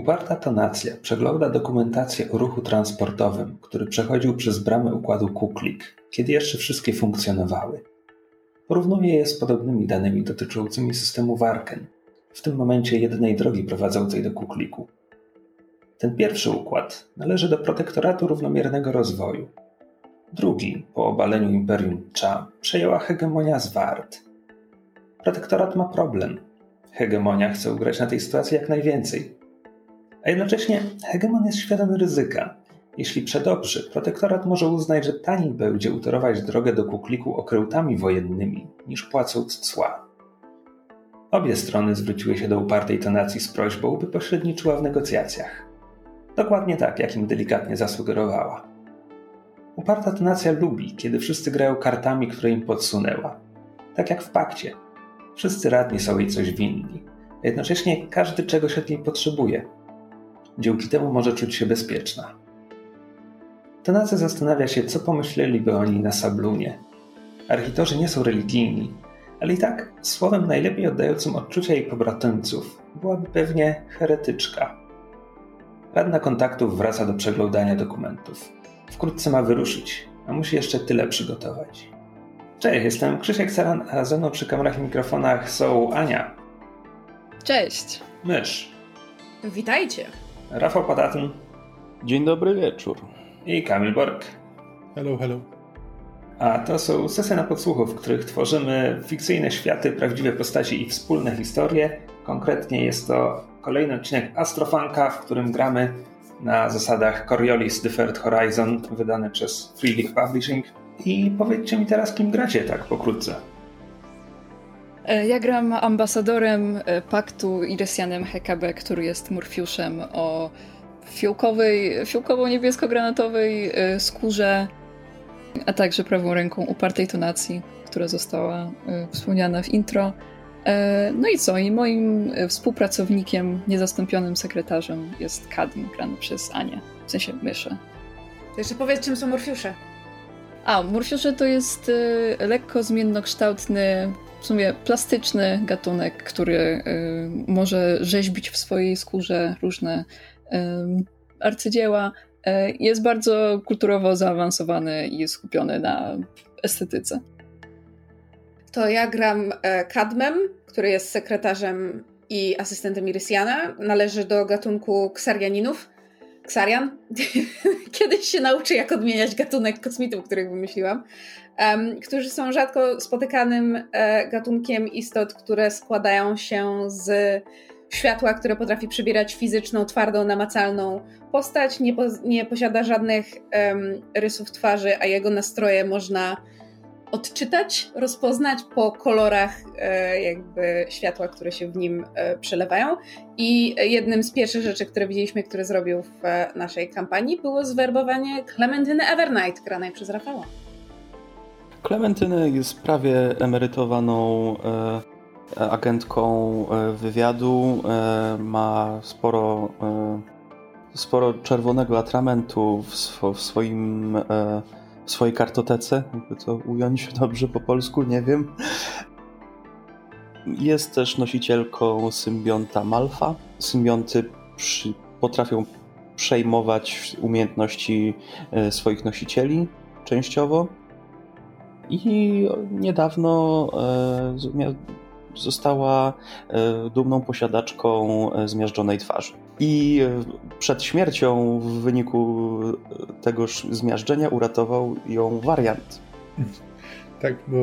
Uparta tonacja przegląda dokumentację o ruchu transportowym, który przechodził przez bramę układu Kuklik, kiedy jeszcze wszystkie funkcjonowały. Porównuje je z podobnymi danymi dotyczącymi systemu Warken, w tym momencie jedynej drogi prowadzącej do Kukliku. Ten pierwszy układ należy do protektoratu równomiernego rozwoju. Drugi, po obaleniu Imperium Cha, przejęła hegemonia z Wart. Protektorat ma problem. Hegemonia chce ugrać na tej sytuacji jak najwięcej. A jednocześnie hegemon jest świadomy ryzyka. Jeśli przedobrzy, protektorat może uznać, że taniej będzie utorować drogę do kukliku okrętami wojennymi, niż płacąc cła. Obie strony zwróciły się do upartej tonacji z prośbą, by pośredniczyła w negocjacjach. Dokładnie tak, jak im delikatnie zasugerowała. Uparta tonacja lubi, kiedy wszyscy grają kartami, które im podsunęła. Tak jak w pakcie. Wszyscy radni są jej coś winni, a jednocześnie każdy czegoś od niej potrzebuje. Dzięki temu może czuć się bezpieczna. Tonacja zastanawia się, co pomyśleliby oni na Sablunie. Architorzy nie są religijni, ale i tak słowem najlepiej oddającym odczucia jej pobratymców byłaby pewnie heretyczka. Radna kontaktów wraca do przeglądania dokumentów. Wkrótce ma wyruszyć, a musi jeszcze tyle przygotować. Cześć, jestem Krzysiek Saran, a ze mną przy kamerach i mikrofonach są Ania. Cześć. Mysz. Witajcie. Rafał Patatyn. Dzień dobry wieczór. I Kamil Bork. Hello, hello. A to są sesje na podsłuchu, w których tworzymy fikcyjne światy, prawdziwe postaci i wspólne historie. Konkretnie jest to kolejny odcinek Astrofanka, w którym gramy na zasadach Coriolis The Third Horizon, wydany przez Free League Publishing. I powiedzcie mi teraz, kim gracie tak pokrótce. E, ja gram ambasadorem e, paktu Iresjanem Hekabe, który jest Morfiuszem o fiołkowej, fiołkowo-niebiesko-granatowej e, skórze, a także prawą ręką upartej tonacji, która została wspomniana w intro. No i co? I moim współpracownikiem, niezastąpionym sekretarzem jest Kadim, grany przez Anię, w sensie myszę. To jeszcze powiedz, czym są Morfiusze. A, Morfiusze to jest lekko zmiennokształtny w sumie plastyczny gatunek, który y, może rzeźbić w swojej skórze różne y, arcydzieła. Y, jest bardzo kulturowo zaawansowany i skupiony na estetyce. To ja gram e, Kadmem, który jest sekretarzem i asystentem Irysiana. Należy do gatunku ksarianinów. Ksarian. Kiedyś się nauczy, jak odmieniać gatunek kosmitów, których wymyśliłam którzy są rzadko spotykanym e, gatunkiem istot, które składają się z światła, które potrafi przybierać fizyczną, twardą, namacalną postać, nie, po, nie posiada żadnych um, rysów twarzy, a jego nastroje można odczytać, rozpoznać po kolorach e, jakby światła, które się w nim e, przelewają. I jednym z pierwszych rzeczy, które widzieliśmy, które zrobił w e, naszej kampanii, było zwerbowanie Clementyny Evernight, granej przez Rafała. Klementyna jest prawie emerytowaną e, agentką e, wywiadu. E, ma sporo, sporo czerwonego atramentu w, swo, w swoim, w swojej kartotece, jakby to ująć dobrze po polsku, nie wiem. Jest też nosicielką symbionta Malfa. Symbionty przy, potrafią przejmować umiejętności swoich nosicieli częściowo i niedawno e, została e, dumną posiadaczką e, zmiażdżonej twarzy. I przed śmiercią w wyniku tegoż zmiażdżenia uratował ją wariant. Tak, bo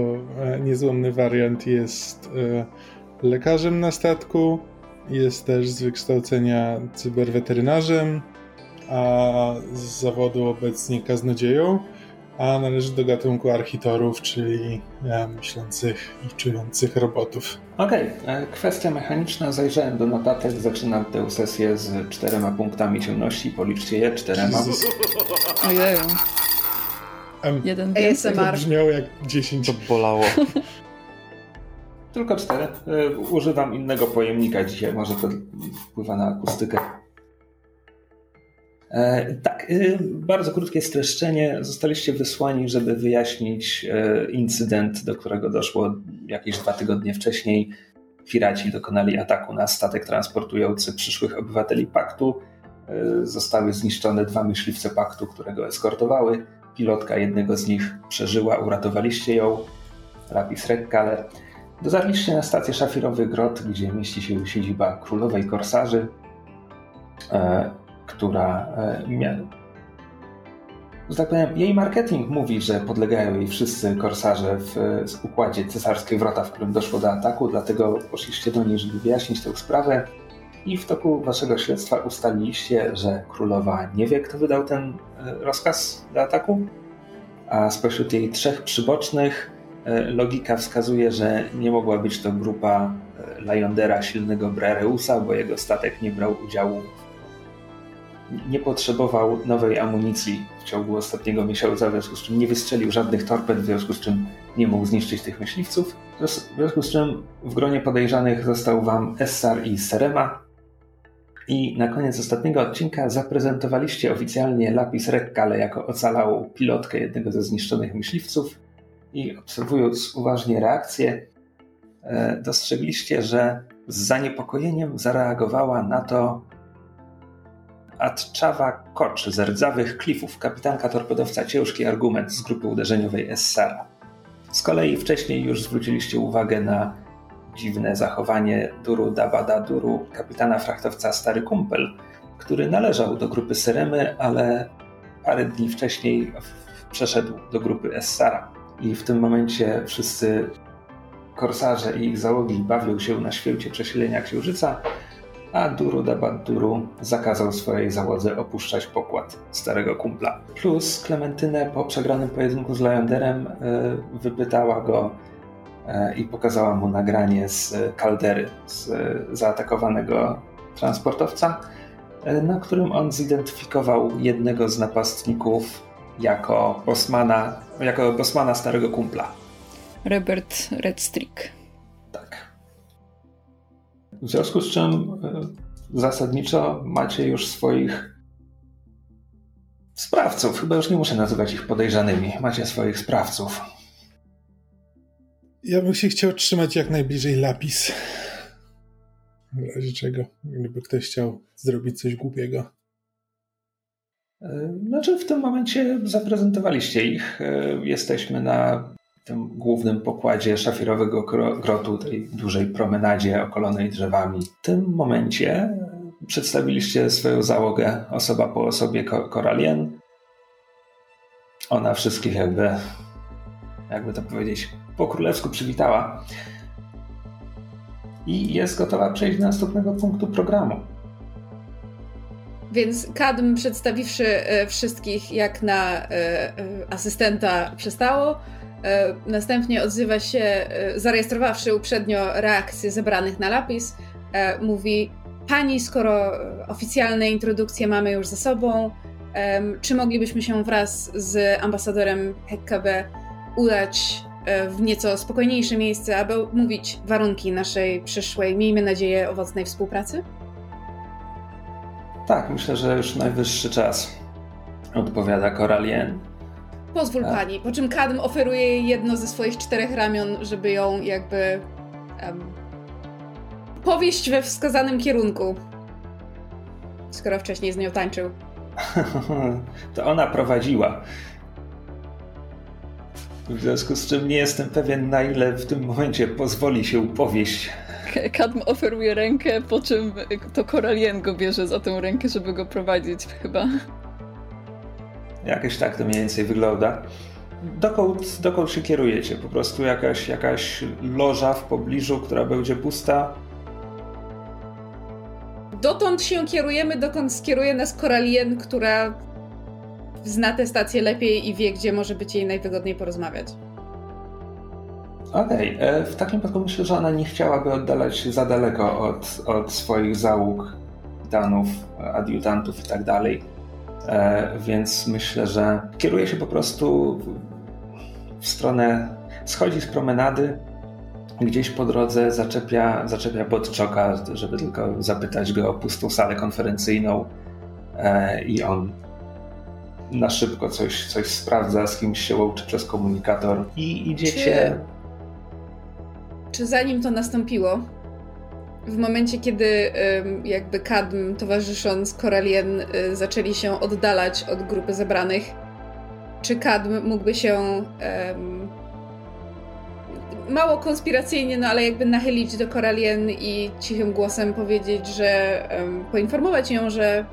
niezłomny wariant jest lekarzem na statku, jest też z wykształcenia cyberweterynarzem, a z zawodu obecnie kaznodzieją a należy do gatunku architorów, czyli ja, myślących i czujących robotów. Okej, okay. E, kwestia mechaniczna. Zajrzałem do notatek, zaczynam tę sesję z czterema punktami ciemności. Policzcie je, czterema. Ojeju. Um, Jeden ASMR. To brzmiało jak 10. To bolało. Tylko cztery. E, używam innego pojemnika dzisiaj, może to wpływa na akustykę. E, tak, e, bardzo krótkie streszczenie. Zostaliście wysłani, żeby wyjaśnić e, incydent, do którego doszło jakieś dwa tygodnie wcześniej piraci dokonali ataku na statek transportujący przyszłych obywateli paktu. E, zostały zniszczone dwa myśliwce paktu, które go eskortowały. Pilotka jednego z nich przeżyła, uratowaliście ją. Lapis Rekkale. Dotarliście na stację Szafirowy Grot, gdzie mieści się siedziba królowej korsarzy, która e, że tak powiem, jej marketing mówi, że podlegają jej wszyscy korsarze w, w układzie cesarskiej wrota, w którym doszło do ataku, dlatego poszliście do niej, żeby wyjaśnić tę sprawę. I w toku waszego śledztwa ustaliliście, że królowa nie wie, kto wydał ten e, rozkaz do ataku, a spośród jej trzech przybocznych e, logika wskazuje, że nie mogła być to grupa Lajondera silnego Brareusa, bo jego statek nie brał udziału nie potrzebował nowej amunicji w ciągu ostatniego miesiąca, w związku z czym nie wystrzelił żadnych torped, w związku z czym nie mógł zniszczyć tych myśliwców. W związku z czym w gronie podejrzanych został wam Essar i Serema. I na koniec ostatniego odcinka zaprezentowaliście oficjalnie Lapis Rekkale jako ocalałą pilotkę jednego ze zniszczonych myśliwców i obserwując uważnie reakcję, e, dostrzegliście, że z zaniepokojeniem zareagowała na to Atczawa Kocz z rdzawych klifów, kapitanka torpedowca ciężki argument z grupy uderzeniowej Essara. Z kolei wcześniej już zwróciliście uwagę na dziwne zachowanie Duru Dabada Duru, kapitana frachtowca Stary Kumpel, który należał do grupy Seremy, ale parę dni wcześniej przeszedł do grupy Essara. I w tym momencie wszyscy korsarze i ich załogi bawią się na świecie przesilenia księżyca, a Duru Dabaduru zakazał swojej załodze opuszczać pokład starego kumpla. Plus Klementynę po przegranym pojedynku z Leonderem e, wypytała go e, i pokazała mu nagranie z kaldery, z zaatakowanego transportowca, e, na którym on zidentyfikował jednego z napastników jako bosmana, jako bosmana starego kumpla. Robert Redstrick. W związku z czym e, zasadniczo macie już swoich sprawców. Chyba już nie muszę nazywać ich podejrzanymi. Macie swoich sprawców. Ja bym się chciał trzymać jak najbliżej lapis. W razie czego, gdyby ktoś chciał zrobić coś głupiego. E, znaczy, w tym momencie zaprezentowaliście ich. E, jesteśmy na tym głównym pokładzie szafirowego grotu, tej dużej promenadzie okolonej drzewami. W tym momencie przedstawiliście swoją załogę osoba po osobie Koralien. Ona wszystkich jakby, jakby to powiedzieć, po królewsku przywitała. I jest gotowa przejść do następnego punktu programu. Więc Kadm, przedstawiwszy e, wszystkich jak na e, e, asystenta, przestało. E, następnie odzywa się, e, zarejestrowawszy uprzednio reakcje zebranych na lapis, e, mówi: Pani, skoro oficjalne introdukcje mamy już za sobą, czy moglibyśmy się wraz z ambasadorem HKB udać w nieco spokojniejsze miejsce, aby omówić warunki naszej przyszłej, miejmy nadzieję, owocnej współpracy? Tak, myślę, że już najwyższy czas, odpowiada Koralien. Pozwól tak. pani. Po czym Kadm oferuje jej jedno ze swoich czterech ramion, żeby ją jakby um, powieść we wskazanym kierunku. Skoro wcześniej z nią tańczył. to ona prowadziła. W związku z czym nie jestem pewien, na ile w tym momencie pozwoli się powieść. Kadm oferuje rękę, po czym to Koralien go bierze za tę rękę, żeby go prowadzić chyba. Jakieś tak to mniej więcej wygląda. Dokąd, dokąd się kierujecie? Po prostu jakaś, jakaś loża w pobliżu, która będzie pusta? Dotąd się kierujemy, dokąd skieruje nas Koralien, która zna tę stację lepiej i wie, gdzie może być jej najwygodniej porozmawiać. Okej, okay. E, w takim wypadku myślę, że ona nie chciałaby oddalać się za daleko od, od swoich załóg, danów, adiutantów i tak dalej E, więc myślę, że kieruje się po prostu w stronę, schodzi z promenady, gdzieś po drodze zaczepia, zaczepia Bodczoka, żeby tylko zapytać go o pustą salę konferencyjną e, i on na szybko coś, coś sprawdza, z kimś się łączy przez komunikator i idziecie... Czy, czy zanim to nastąpiło, w momencie, kiedy jakby Kadm towarzysząc Koralien y, zaczęli się oddalać od grupy zebranych, czy Kadm mógłby się um, mało konspiracyjnie, no ale jakby nachylić do Koralien i cichym głosem powiedzieć, że um, poinformować ją, że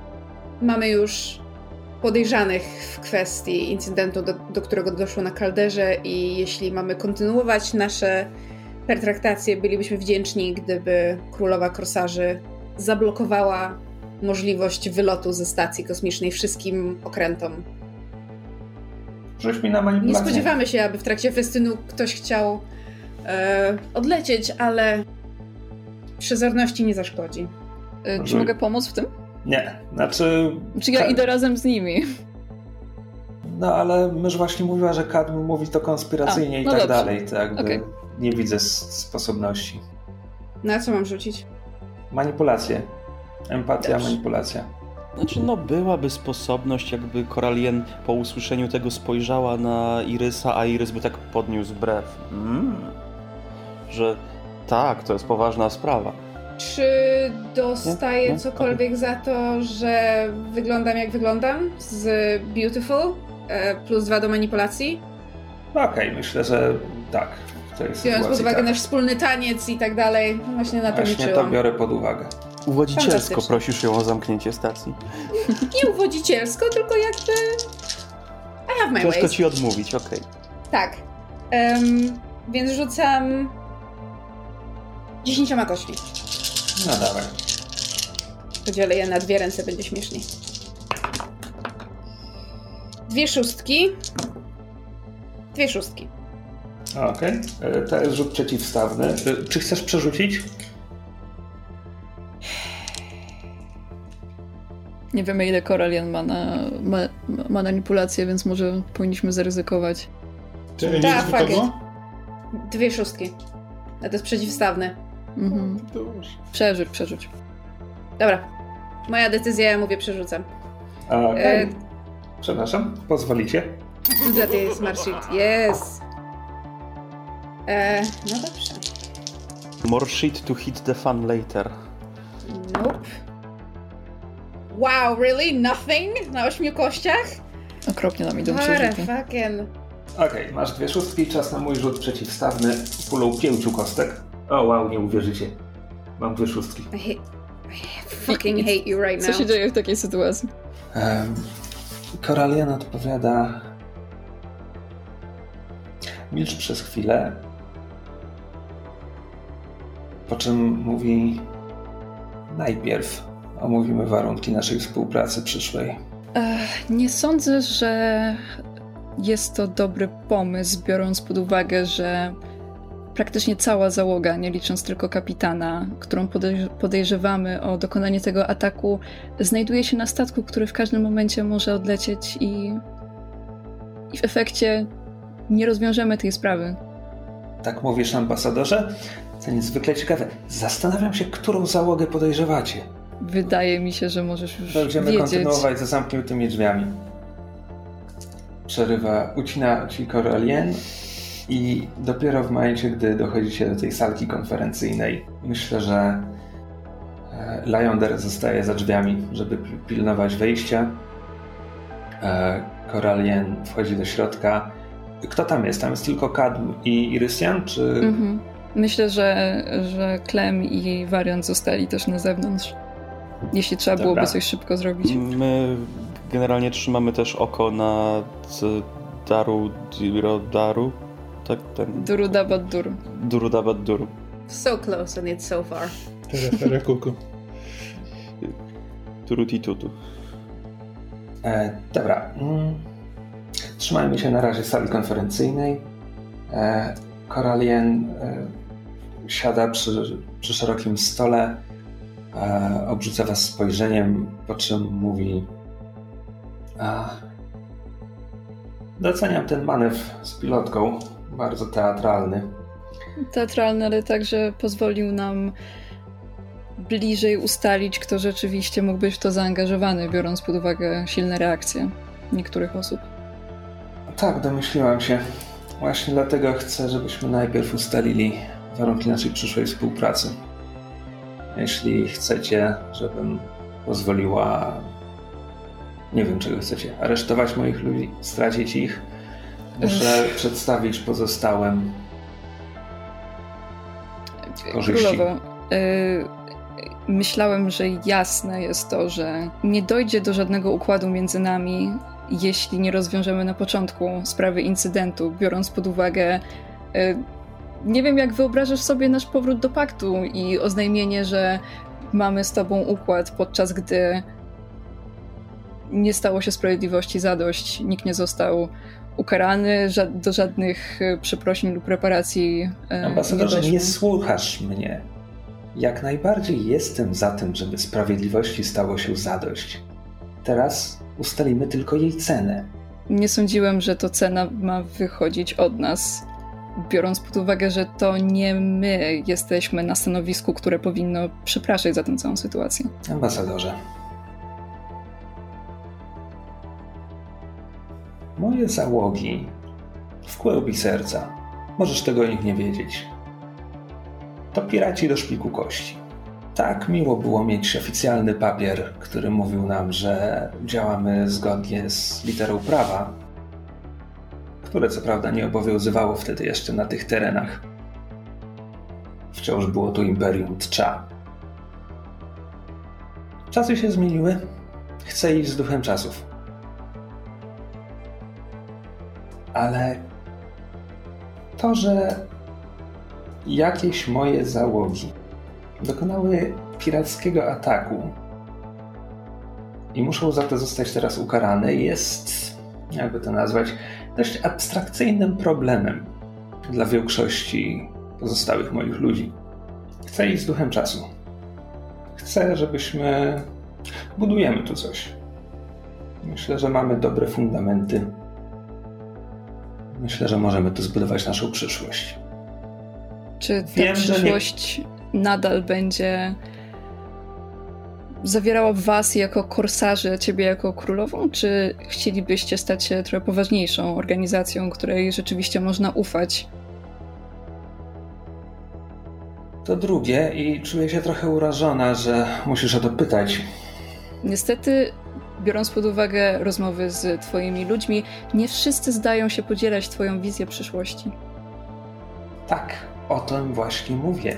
mamy już podejrzanych w kwestii incydentu, do, do którego doszło na kalderze i jeśli mamy kontynuować nasze pertraktacje, bylibyśmy wdzięczni, gdyby królowa korsarzy zablokowała możliwość wylotu ze stacji kosmicznej wszystkim okrętom. Rzuć mi na manipulację. Nie spodziewamy się, aby w trakcie festynu ktoś chciał e, odlecieć, ale przezorności nie zaszkodzi. E, czy mogę pomóc w tym? Nie, znaczy... Czy ja idę razem z nimi? No ale myż właśnie mówiła, że Kadm mówi to konspiracyjnie A, no i tak dobrze. dalej. To jakby okay. Nie widzę sposobności. Na co mam rzucić? Manipulację. Empatia, dobrze. manipulacja. Znaczy, no byłaby sposobność, jakby Koralien po usłyszeniu tego spojrzała na Irysa, a Irys by tak podniósł brew. Mm. Że tak, to jest poważna sprawa. Czy dostaję nie? Nie? cokolwiek okay. za to, że wyglądam jak wyglądam z Beautiful? E, plus dwa do manipulacji? Okej, okay, myślę, że tak. Biorąc pod uwagę tak. nasz wspólny taniec i tak dalej, właśnie na to właśnie liczyłam. To biorę pod uwagę. Uwodzicielsko prosisz ją o zamknięcie stacji. Nie uwodzicielsko, tylko jakby... I have my Ciężko ways. ci odmówić, okej. Okay. Tak. Um, więc rzucam... Dziesięcioma kośli. No dawaj. Podzielę je na dwie ręce, będzie śmieszniej. Dwie szóstki. Dwie szóstki. Okej, okay. To jest rzut przeciwstawny. Czy chcesz przerzucić? Nie wiemy ile Koralian ma na ma, ma manipulację, więc może powinniśmy zaryzykować. Czy tak, fakt. Dwie szóstki. A to jest przeciwstawne. Mhm. Przerzuć, przerzuć. Dobra. Moja decyzja, ja mówię przerzucam. Okay. E... Przepraszam, pozwolicie? That is smart sheet. Yes. E... No dobrze. More shit to hit the fun later. Nope. Wow, really? Nothing? Na ośmiu kościach? Okropnie nam idą What fucking... Okej, okay, masz dwie szóstki, czas na mój rzut przeciwstawny pulą pięciu kostek. O wow, nie uwierzycie. Mam dwie szóstki. I, hate, I fucking hate you right now. Co się dzieje w takiej sytuacji? Um, Koralian odpowiada... Milcz przez chwilę, po czym mówi najpierw omówimy warunki naszej współpracy przyszłej. Nie sądzę, że jest to dobry pomysł, biorąc pod uwagę, że praktycznie cała załoga, nie licząc tylko kapitana, którą podejrzewamy o dokonanie tego ataku, znajduje się na statku, który w każdym momencie może odlecieć i, i w efekcie nie rozwiążemy tej sprawy. Tak mówisz, ambasadorze? To niezwykle ciekawe. Zastanawiam się, którą załogę podejrzewacie. Wydaje mi się, że możesz już Będziemy wiedzieć. kontynuować za zamkniętymi drzwiami. Przerywa, ucina ci Coralien i dopiero w momencie, gdy dochodzicie do tej salki konferencyjnej, myślę, że e, Lyonder zostaje za drzwiami, żeby pilnować wejścia. Coralien e, wchodzi do środka. Kto tam jest? Tam jest tylko Kadm i Irysian, czy... Mhm. Myślę, że, że Klem i Wariant zostali też na zewnątrz. Jeśli trzeba Dobra. byłoby coś szybko zrobić. My generalnie trzymamy też oko na Daru Dirodaru. Tak, ten... Durudabat Duru. Durudabat Duru. So close and it's so far. Tere kuku. Turutitutu. E, dobra. Mm. Trzymajmy się na razie sali konferencyjnej. E, Koralien e, siada przy, przy szerokim stole e, obrzuca was spojrzeniem, po czym mówi a, doceniam ten manewr z pilotką, bardzo teatralny. Teatralny, ale także pozwolił nam bliżej ustalić, kto rzeczywiście mógł być w to zaangażowany, biorąc pod uwagę silne reakcje niektórych osób. Tak, domyśliłam się. Właśnie dlatego chcę, żebyśmy najpierw ustalili warunki naszej przyszłej współpracy. Jeśli chcecie, żebym pozwoliła, nie wiem czego chcecie, aresztować moich ludzi, stracić ich, muszę przedstawić pozostałym korzyści. Królowo, y, myślałem, że jasne jest to, że nie dojdzie do żadnego układu między nami, jeśli nie rozwiążemy na początku sprawy incydentu, biorąc pod uwagę. Nie wiem, jak wyobrażasz sobie nasz powrót do paktu i oznajmienie, że mamy z tobą układ, podczas gdy nie stało się sprawiedliwości zadość, nikt nie został ukarany, do żadnych y, przeprosin lub reparacji. Y, Ambasadorze, nie, nie słuchasz mnie. Jak najbardziej jestem za tym, żeby sprawiedliwości stało się zadość. Teraz ustalimy tylko jej cenę. Nie sądziłem, że to cena ma wychodzić od nas, biorąc pod uwagę, że to nie my jesteśmy na stanowisku, które powinno przepraszać za tę całą sytuację. Ambasadorze. Moje załogi w kłębi serca. Możesz tego o nich nie wiedzieć to piraci do szpiku kości. Tak miło było mieć oficjalny papier, który mówił nam, że działamy zgodnie z literą prawa, które co prawda nie obowiązywało wtedy jeszcze na tych terenach. Wciąż było tu Imperium Tcza. Czasy się zmieniły. Chcę iść z duchem czasów. Ale to, że jakieś moje załogi dokonały pirackiego ataku i muszą za to zostać teraz ukarane, jest, jakby to nazwać, dość abstrakcyjnym problemem dla większości pozostałych moich ludzi. Chcę iść z duchem czasu. Chcę, żebyśmy. Budujemy tu coś. Myślę, że mamy dobre fundamenty. Myślę, że możemy tu zbudować naszą przyszłość. Czy ta Wiem, przyszłość nie... nadal będzie zawierała was jako korsarzy, ciebie jako królową, czy chcielibyście stać się trochę poważniejszą organizacją, której rzeczywiście można ufać? To drugie i czuję się trochę urażona, że musisz o to pytać. Niestety, biorąc pod uwagę rozmowy z twoimi ludźmi, nie wszyscy zdają się podzielać twoją wizję przyszłości. Tak, o tym właśnie mówię.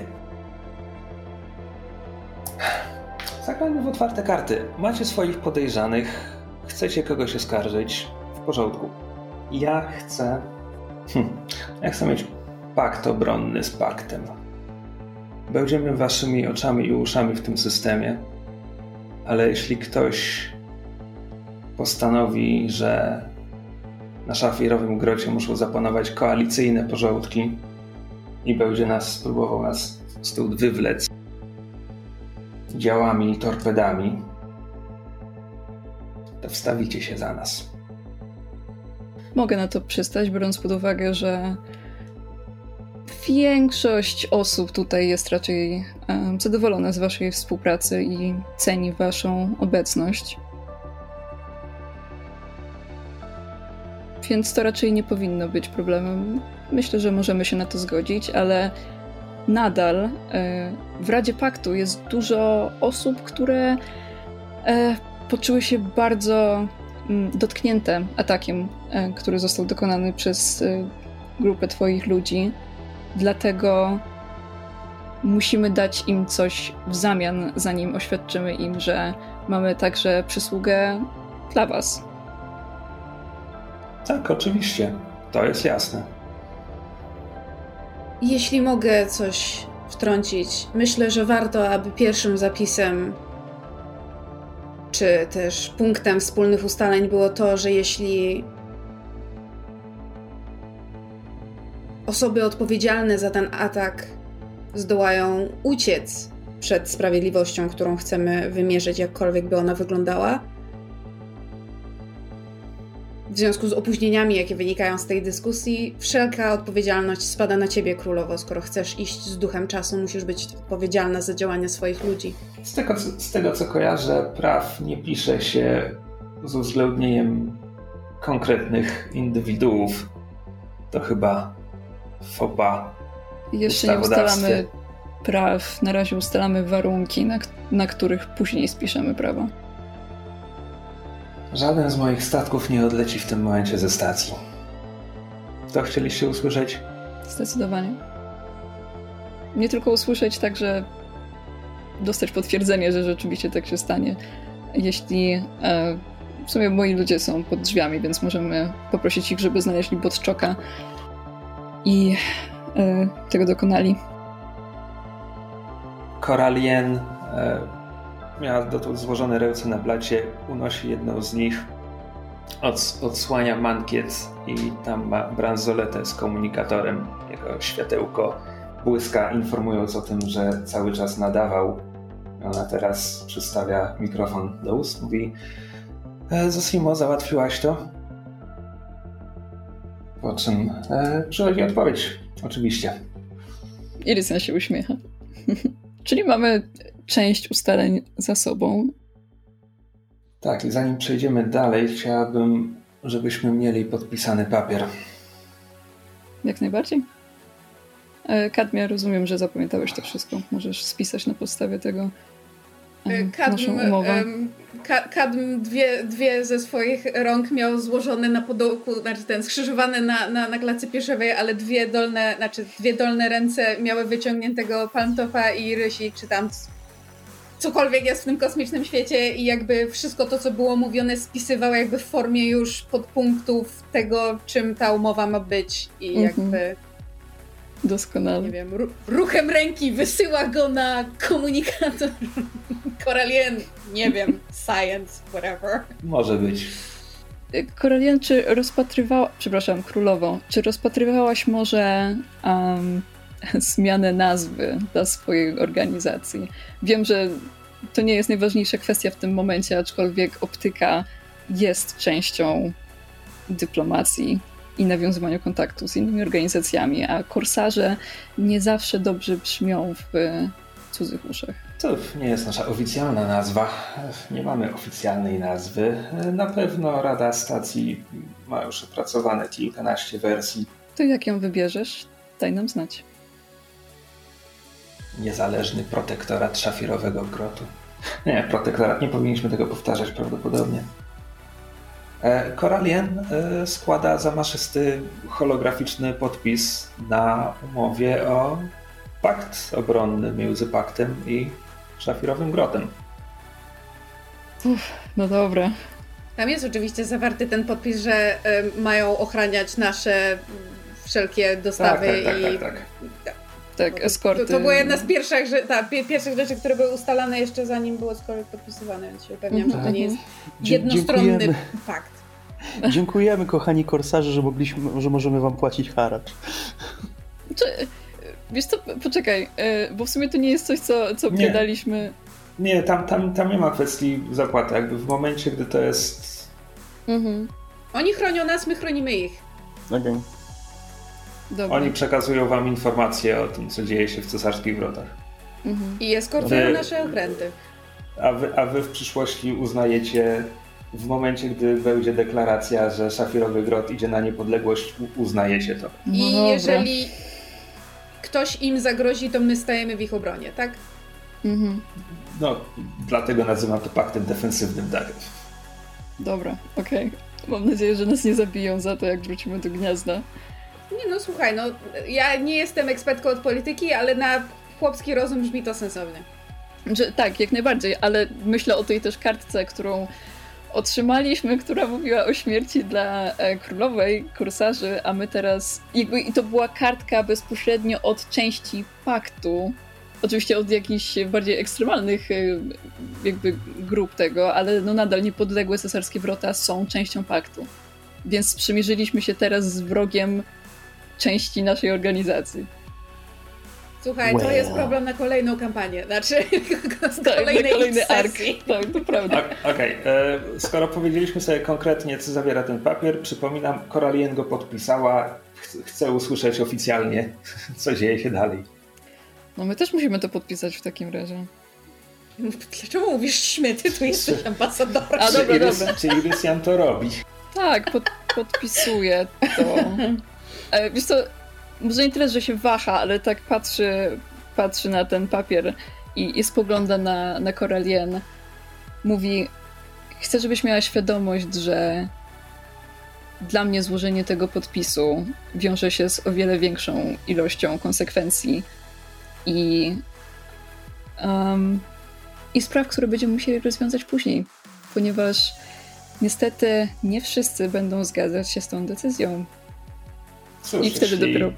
Zagrajmy w otwarte karty. Macie swoich podejrzanych, chcecie kogoś oskarżyć. W porządku. Ja chcę. Hm, ja chcę mieć pakt obronny z paktem. Będziemy waszymi oczami i uszami w tym systemie, ale jeśli ktoś postanowi, że na szafirowym grocie muszą zapanować koalicyjne porządki, i będzie nas spróbował nas stąd wywlec działami i torpedami, to wstawicie się za nas. Mogę na to przystać, biorąc pod uwagę, że większość osób tutaj jest raczej um, zadowolona z Waszej współpracy i ceni Waszą obecność. Więc to raczej nie powinno być problemem. Myślę, że możemy się na to zgodzić, ale nadal e, w Radzie Paktu jest dużo osób, które e, poczuły się bardzo mm, dotknięte atakiem, e, który został dokonany przez grupę Twoich ludzi. Dlatego musimy dać im coś w zamian, zanim oświadczymy im, że mamy także przysługę dla Was. Tak, oczywiście. To jest jasne. Jeśli mogę coś wtrącić, myślę, że warto, aby pierwszym zapisem czy też punktem wspólnych ustaleń było to, że jeśli osoby odpowiedzialne za ten atak zdołają uciec przed sprawiedliwością, którą chcemy wymierzyć, jakkolwiek by ona wyglądała, w związku z opóźnieniami, jakie wynikają z tej dyskusji, wszelka odpowiedzialność spada na ciebie, królowo. Skoro chcesz iść z duchem czasu, musisz być odpowiedzialna za działania swoich ludzi. Z tego, z tego co kojarzę, praw nie pisze się z uwzględnieniem konkretnych indywiduów. To chyba FOPA. Jeszcze nie ustalamy praw. Na razie ustalamy warunki, na, na których później spiszemy prawa. Żaden z moich statków nie odleci w tym momencie ze stacji. To chcieliście usłyszeć? Zdecydowanie. Nie tylko usłyszeć, także dostać potwierdzenie, że rzeczywiście tak się stanie. Jeśli e, w sumie moi ludzie są pod drzwiami, więc możemy poprosić ich, żeby znaleźli Botczoka i e, tego dokonali. Koralien e, miała dotąd złożone ręce na blacie, unosi jedną z nich, od, odsłania mankiet i tam ma bransoletę z komunikatorem. Jego światełko błyska, informując o tym, że cały czas nadawał. Ona teraz przystawia mikrofon do ust, mówi e, Zosimo, załatwiłaś to? Po czym e, przychodzi odpowiedź. Oczywiście. Irysen się uśmiecha. Czyli mamy część ustaleń za sobą. Tak, i zanim przejdziemy dalej, chciałabym, żebyśmy mieli podpisany papier. Jak najbardziej. E, Kadmia, rozumiem, że zapamiętałeś to wszystko. Możesz spisać na podstawie tego e, Kadm, naszą umowę. em, Ka- Kadm dwie, dwie ze swoich rąk miał złożone na podołku, znaczy ten skrzyżowane na, na, na klacy pieszowej, ale dwie dolne, znaczy dwie dolne ręce miały wyciągniętego palmtopa i rysik, czy tam cokolwiek jest w tym kosmicznym świecie i jakby wszystko to, co było mówione, spisywał jakby w formie już podpunktów tego, czym ta umowa ma być i Mhm. jakby Doskonale. nie wiem, ru- ruchem ręki wysyła go na komunikator Koralien, nie wiem, science, whatever. Może być. Koralian, czy rozpatrywała, przepraszam, królowo, czy rozpatrywałaś może um, zmianę nazwy dla swojej organizacji? Wiem, że to nie jest najważniejsza kwestia w tym momencie, aczkolwiek optyka jest częścią dyplomacji i nawiązywania kontaktu z innymi organizacjami, a korsarze nie zawsze dobrze brzmią w cudzych uszach. To nie jest nasza oficjalna nazwa. Nie mamy oficjalnej nazwy. Na pewno Rada Stacji ma już opracowane kilkanaście wersji. To jak ją wybierzesz, daj nam znać. Niezależny protektorat szafirowego grotu. Nie, protektorat, nie powinniśmy tego powtarzać prawdopodobnie. E, Koralien e, składa zamaszysty holograficzny podpis na umowie o pakt obronny między paktem i szafirowym grotem. No dobra, Tam jest oczywiście zawarty ten podpis, że y, mają ochraniać nasze mm, wszelkie dostawy tak, tak, i... tak, tak. Tak, eskorty. To, to była jedna z pierwszych, że, ta, pie, pierwszych rzeczy, które były ustalane jeszcze zanim było cokolwiek podpisywane, więc się upewniam, że to nie jest Dzie- jednostronny dziękujemy. fakt. Dziękujemy, kochani korsarze, że, mogliśmy, że możemy wam płacić haracz. Czy, wiesz co, poczekaj, e, bo w sumie to nie jest coś, co, co Nie. gadaliśmy. Nie, tam, tam, tam nie ma kwestii zapłaty. Jakby w momencie, gdy to jest. Mhm. Oni chronią nas, my chronimy ich. Okej. Dobra. Oni przekazują wam informacje o tym, co dzieje się w cesarskich wrotach. Mhm. I eskortują nasze okręty. A wy, a wy w przyszłości uznajecie, w momencie, gdy będzie deklaracja, że szafirowy grot idzie na niepodległość, uznajecie to. No I dobra. jeżeli ktoś im zagrozi, to my stajemy w ich obronie, tak? Mhm. No, dlatego nazywam to paktem defensywnym, tak. Dobra, okej. Mam nadzieję, że nas nie zabiją za to, jak wrócimy do gniazda. Nie no, słuchaj, no ja nie jestem ekspertką od polityki, ale na chłopski rozum brzmi to sensownie. Że, tak, jak najbardziej, ale myślę o tej też kartce, którą otrzymaliśmy, która mówiła o śmierci dla e, królowej korsarzy, a my teraz. Jakby, I to była kartka bezpośrednio od części paktu. Oczywiście od jakichś bardziej ekstremalnych e, jakby grup tego, ale no nadal niepodległe cesarskie wrota są częścią paktu. Więc sprzymierzyliśmy się teraz z wrogiem części naszej organizacji. Słuchaj, to Well. jest problem na kolejną kampanię, znaczy z Tak, kolejnej kolejny ark. Tak, to prawda. Ok- Okej, e, skoro powiedzieliśmy sobie konkretnie, co zawiera ten papier, przypominam, Koralien go podpisała. Ch- chcę usłyszeć oficjalnie, co dzieje się dalej. No my też musimy to podpisać w takim razie. Dlaczego mówisz śmiety? Tu jesteś ambasadorem. A, dobra, dobra. Czy Irysian to robi? Tak, pod, podpisuję to. E, wiesz co, może nie tyle, że się waha, ale tak patrzy patrzy na ten papier i, i spogląda na, na. Mówi, chcę, żebyś miała świadomość, że dla mnie złożenie tego podpisu wiąże się z o wiele większą ilością konsekwencji i, um, i spraw, które będziemy musieli rozwiązać później, ponieważ niestety nie wszyscy będą zgadzać się z tą decyzją. Cóż, I wtedy dopiero,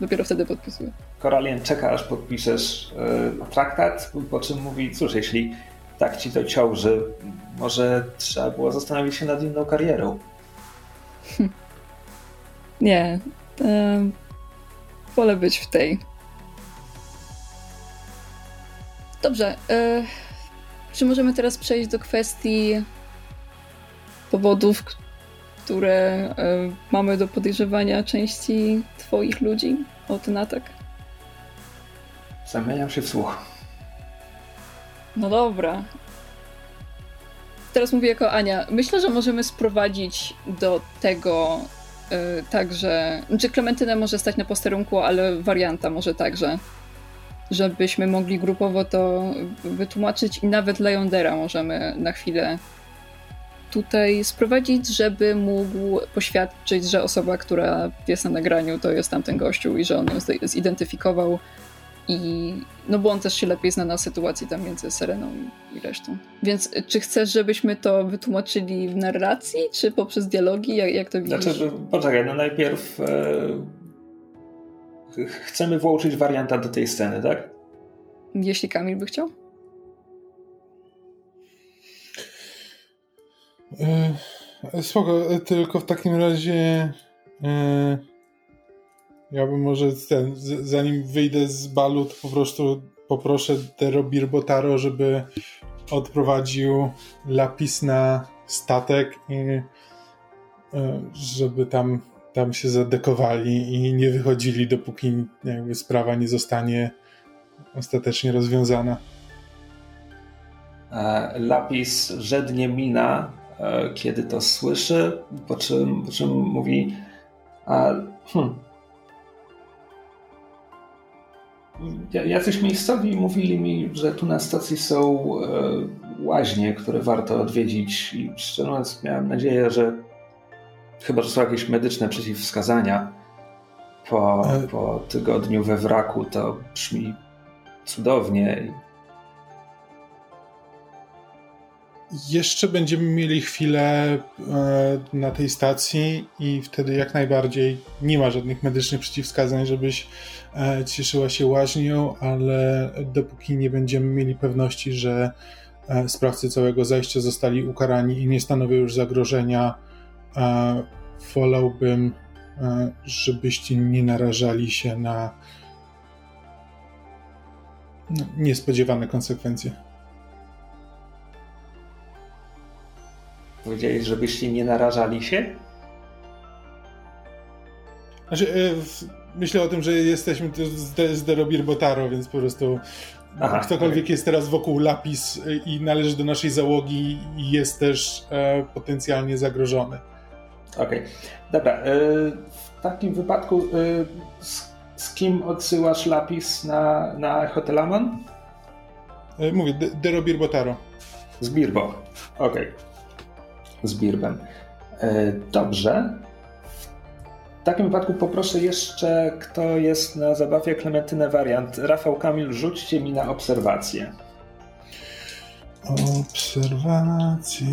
dopiero wtedy podpisuję. Koralien czeka, aż podpiszesz yy, traktat, po czym mówi, cóż, jeśli tak ci to ciąży, może trzeba było zastanowić się nad inną karierą. Nie. Um, wolę być w tej. Dobrze. E, czy możemy teraz przejść do kwestii powodów, które e, mamy do podejrzewania części Twoich ludzi o ten atak? Zamieniam się w słuch. No dobra. Teraz mówię jako Ania. Myślę, że możemy sprowadzić do tego yy, także. Znaczy, Klementynę może stać na posterunku, ale warianta może także. Żebyśmy mogli grupowo to wytłumaczyć i nawet Leondera możemy na chwilę tutaj sprowadzić, żeby mógł poświadczyć, że osoba, która jest na nagraniu, to jest tamten gościu i że on ją zidentyfikował i no bo on też się lepiej zna na sytuacji tam między Sereną i resztą. Więc czy chcesz, żebyśmy to wytłumaczyli w narracji, czy poprzez dialogi? Jak, jak to widzisz? Znaczy, poczekaj, no najpierw e, chcemy włączyć warianta do tej sceny, tak? Jeśli Kamil by chciał? E, spoko, e, tylko w takim razie e, ja bym może ten, zanim wyjdę z balu, to po prostu poproszę Tero Birbotaro, żeby odprowadził lapis na statek i żeby tam, tam się zadekowali i nie wychodzili, dopóki jakby sprawa nie zostanie ostatecznie rozwiązana. Lapis żednie mina E, kiedy to słyszy, po czym, po czym mówi a, hmm, Jacyś miejscowi mówili mi, że tu na stacji są e, łaźnie, które warto odwiedzić i szczerze mówiąc miałem nadzieję, że chyba, że są jakieś medyczne przeciwwskazania po, e. po tygodniu we wraku, to brzmi cudownie jeszcze będziemy mieli chwilę e, na tej stacji i wtedy jak najbardziej nie ma żadnych medycznych przeciwwskazań, żebyś e, cieszyła się łaźnią, ale dopóki nie będziemy mieli pewności, że e, sprawcy całego zajścia zostali ukarani i nie stanowią już zagrożenia, wolałbym, żebyście nie narażali się na niespodziewane konsekwencje. Powiedziałeś, żebyście nie narażali się? Znaczy, e, myślę o tym, że jesteśmy z, Derobir Botaro, więc po prostu Aha, ktokolwiek jest teraz wokół Lapis e, i należy do naszej załogi jest też e, potencjalnie zagrożony. Okej, okay. dobra. E, w takim wypadku e, z, z, kim odsyłasz Lapis na, na Hotelamon? E, mówię, Derobir Botaro. Z Birbo, okej. Okay z Birbem. E, dobrze. W takim wypadku poproszę jeszcze, kto jest na zabawie Klementynę wariant. Rafał Kamil, rzućcie mi na obserwację. Obserwacje.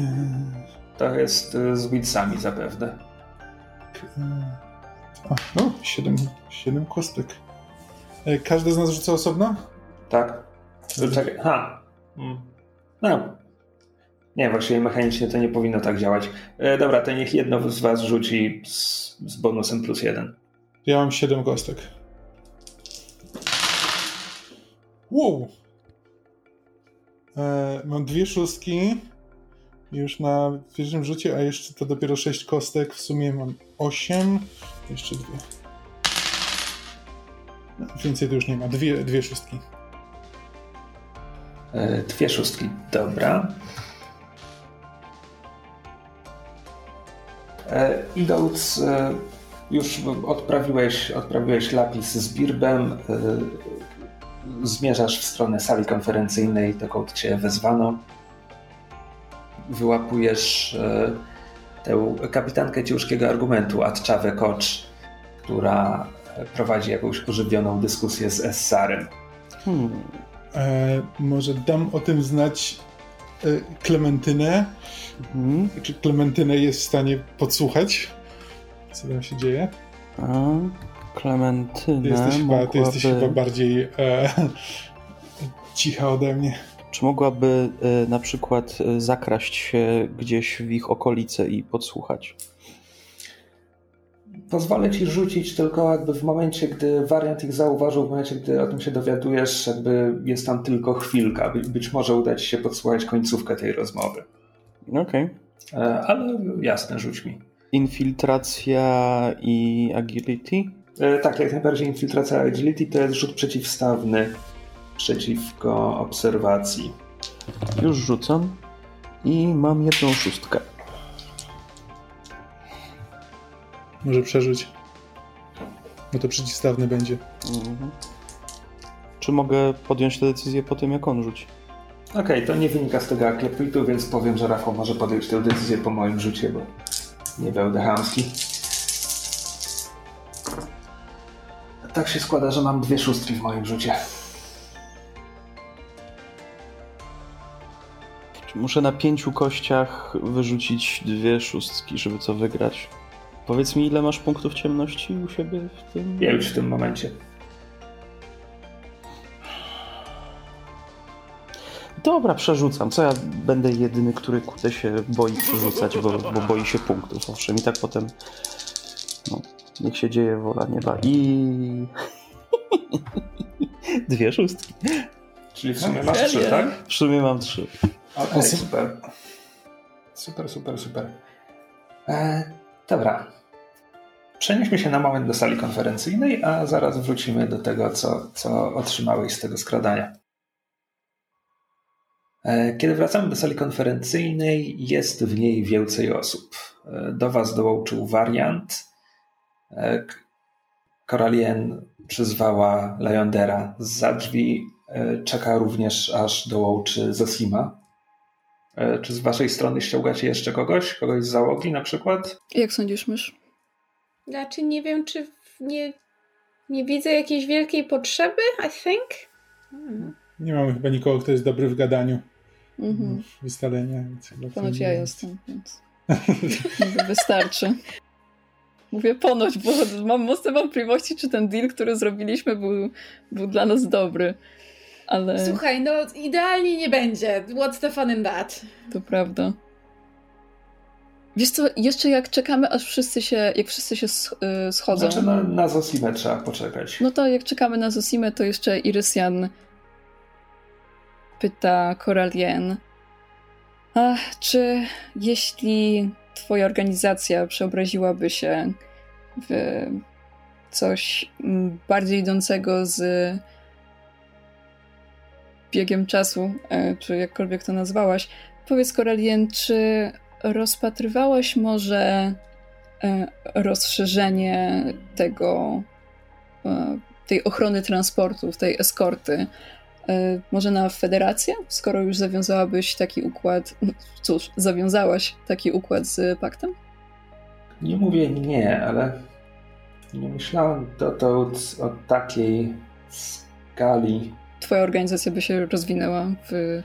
To jest e, z widzami zapewne. A, no, siedem, siedem kostek. E, każdy z nas rzuca osobno? Tak. Czekaj. Ha. Hmm. No, nie, właściwie mechanicznie to nie powinno tak działać. E, dobra, to niech jedno z was rzuci z, z bonusem plus jeden. Ja mam 7 kostek. Wow! E, mam dwie szóstki już na pierwszym rzucie, a jeszcze to dopiero 6 kostek. W sumie mam 8. Jeszcze dwie. No, więcej to już nie ma. Dwie, dwie szóstki. E, dwie szóstki, dobra. Idąc, e, już odprawiłeś, odprawiłeś lapis z birbem. E, zmierzasz w stronę sali konferencyjnej, dokąd cię wezwano. Wyłapujesz e, tę kapitankę ciężkiego argumentu, Atczawę Kocz, która prowadzi jakąś ożywioną dyskusję z Essarem. Hmm. E, może dam o tym znać e, Klementynę. Hmm. Czy Klementynę jest w stanie podsłuchać, co tam się dzieje? A, Klementynę ty jesteś, mogłaby... chyba, ty jesteś chyba bardziej e, cicha ode mnie. Czy mogłaby e, na przykład e, zakraść się gdzieś w ich okolice i podsłuchać? Pozwolę ci rzucić tylko jakby w momencie, gdy wariant ich zauważył, w momencie, gdy o tym się dowiadujesz, jakby jest tam tylko chwilka. By, być może uda ci się podsłuchać końcówkę tej rozmowy. Okej. Okay. E, ale jasne, rzuć mi. Infiltracja i agility? E, tak, jak najbardziej infiltracja i agility to jest rzut przeciwstawny przeciwko obserwacji. Już rzucam i mam jedną szóstkę. Może przerzuć. No to przeciwstawny będzie. Mhm. Czy mogę podjąć tę decyzję po tym, jak on rzuci? Okej, okay, to nie wynika z tego aklepitu, więc powiem, że Rafał może podjąć tę decyzję po moim rzucie, bo nie będę chamski. Tak się składa, że mam dwie szóstki w moim rzucie. Muszę na pięciu kościach wyrzucić dwie szóstki, żeby co wygrać. Powiedz mi, ile masz punktów ciemności u siebie w tym? Już w tym momencie. Dobra, przerzucam. Co ja będę jedyny, który kurde się boi przerzucać, bo, bo boi się punktów. Owszem, i tak potem no, niech się dzieje wola nieba. I dwie szóstki. Czyli w sumie masz trzy, tak? W sumie mam trzy. Okej, okay, super. Super, super, super. E, dobra. Przenieśmy się na moment do sali konferencyjnej, a zaraz wrócimy do tego, co, co otrzymałeś z tego skradania. E, kiedy wracamy do sali konferencyjnej, jest w niej więcej osób. E, do Was dołączył wariant. Koralien przyzwała Leondera za drzwi. E, czeka również, aż dołączy Zosima. Czy z Waszej strony ściągacie jeszcze kogoś? Kogoś z załogi na przykład? Jak sądzisz, mysz? Znaczy, nie wiem, czy nie, nie widzę jakiejś wielkiej potrzeby, I think. Hmm. Nie mamy chyba nikogo, kto jest dobry w gadaniu. Mhm. Wystalenia. Ponoć ja jestem, więc wystarczy. Mówię ponoć, bo mam mocne wątpliwości, czy ten deal, który zrobiliśmy, był, był dla nas dobry. Ale... Słuchaj, no idealnie nie będzie. What's the fun in that? To prawda. Wiesz co, jeszcze jak czekamy, aż wszyscy się, jak wszyscy się y, schodzą. Znaczy na, na Zosimę trzeba poczekać. No to jak czekamy na Zosimę, to jeszcze Irysian pyta Coralien, Ach, czy jeśli twoja organizacja przeobraziłaby się w coś bardziej idącego z biegiem czasu, e, czy jakkolwiek to nazwałaś, powiedz Coralien, czy rozpatrywałaś może e, rozszerzenie tego, e, tej ochrony transportów, tej eskorty, może na federację, skoro już zawiązałabyś taki układ, cóż, zawiązałaś taki układ z paktem? Nie mówię nie, ale nie myślałem dotąd o takiej skali. Twoja organizacja by się rozwinęła w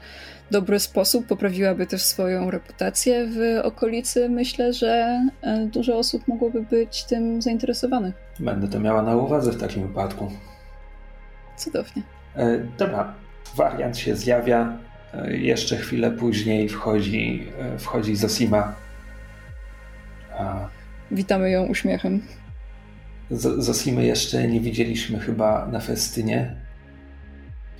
dobry sposób, poprawiłaby też swoją reputację w okolicy. Myślę, że e, dużo osób mogłoby być tym zainteresowanych. Będę to miała na uwadze w takim wypadku. Cudownie. E, dobra, wariant się zjawia. E, jeszcze chwilę później wchodzi, e, wchodzi Zosima. A... Witamy ją uśmiechem. Z Zosimy jeszcze nie widzieliśmy chyba na festynie.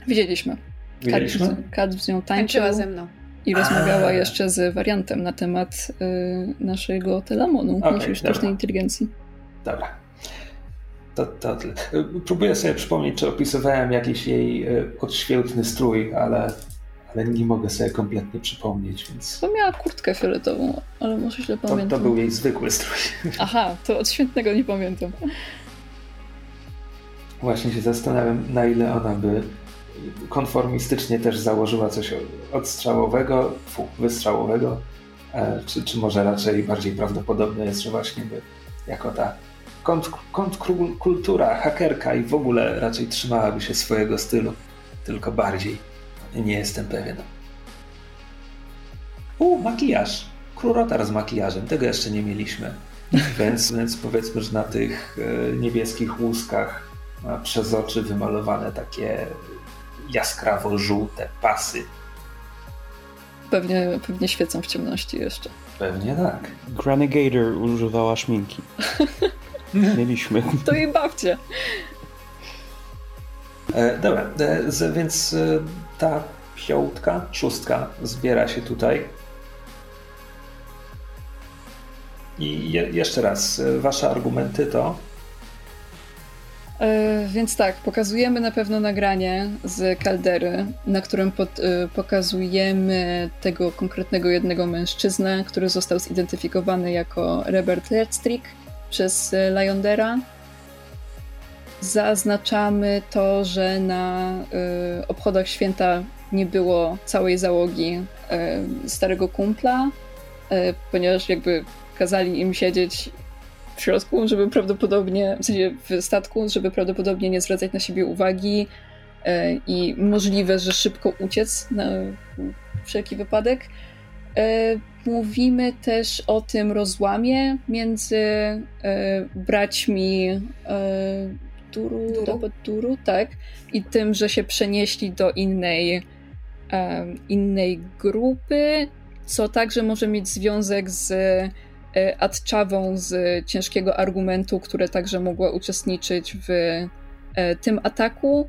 Widzieliśmy. Widzieliśmy? Kat z nią tańczył. Tańczyła ze mną. I rozmawiała A. jeszcze z wariantem na temat y, naszego telamonu, okay, naszej sztucznej dobra. inteligencji. Dobra. To, to. Próbuję sobie przypomnieć, czy opisywałem jakiś jej y, odświetny strój, ale, ale nie mogę sobie kompletnie przypomnieć, więc... To miała kurtkę fioletową, ale może źle pamiętam. To, to był jej zwykły strój. Aha, to odświętnego nie pamiętam. Właśnie się zastanawiam, na ile ona by konformistycznie też założyła coś odstrzałowego, fu, wystrzałowego, e, czy, czy może raczej bardziej prawdopodobne jest, że właśnie by jako ta kontrkultura, hakerka i w ogóle raczej trzymałaby się swojego stylu, tylko bardziej. Nie jestem pewien. U, makijaż. Krurotar z makijażem. Tego jeszcze nie mieliśmy. Więc, więc powiedzmy, że na tych e, niebieskich łuskach ma przez oczy wymalowane takie jaskrawo-żółte pasy. Pewnie, pewnie świecą w ciemności jeszcze. Pewnie tak. Granny Gator używała szminki. Mieliśmy. To jej bawcie. E, dobra, e, z, więc e, ta piątka, szóstka zbiera się tutaj. I je, jeszcze raz, e, wasze argumenty to E, więc tak, pokazujemy na pewno nagranie z kaldery, na którym pod, e, pokazujemy tego konkretnego jednego mężczyznę, który został zidentyfikowany jako Robert Ledstrick przez e, Lyondera. Zaznaczamy to, że na obchodach święta nie było całej załogi starego kumpla, ponieważ jakby kazali im siedzieć w środku, żeby prawdopodobnie, w sensie w statku, żeby prawdopodobnie nie zwracać na siebie uwagi e, i możliwe, że szybko uciec na wszelki wypadek. E, mówimy też o tym rozłamie między e, braćmi Duru, Duru? Duru, tak, i tym, że się przenieśli do innej, innej grupy, co także może mieć związek z E, Atczawą z ciężkiego argumentu, które także mogła uczestniczyć w e, tym ataku.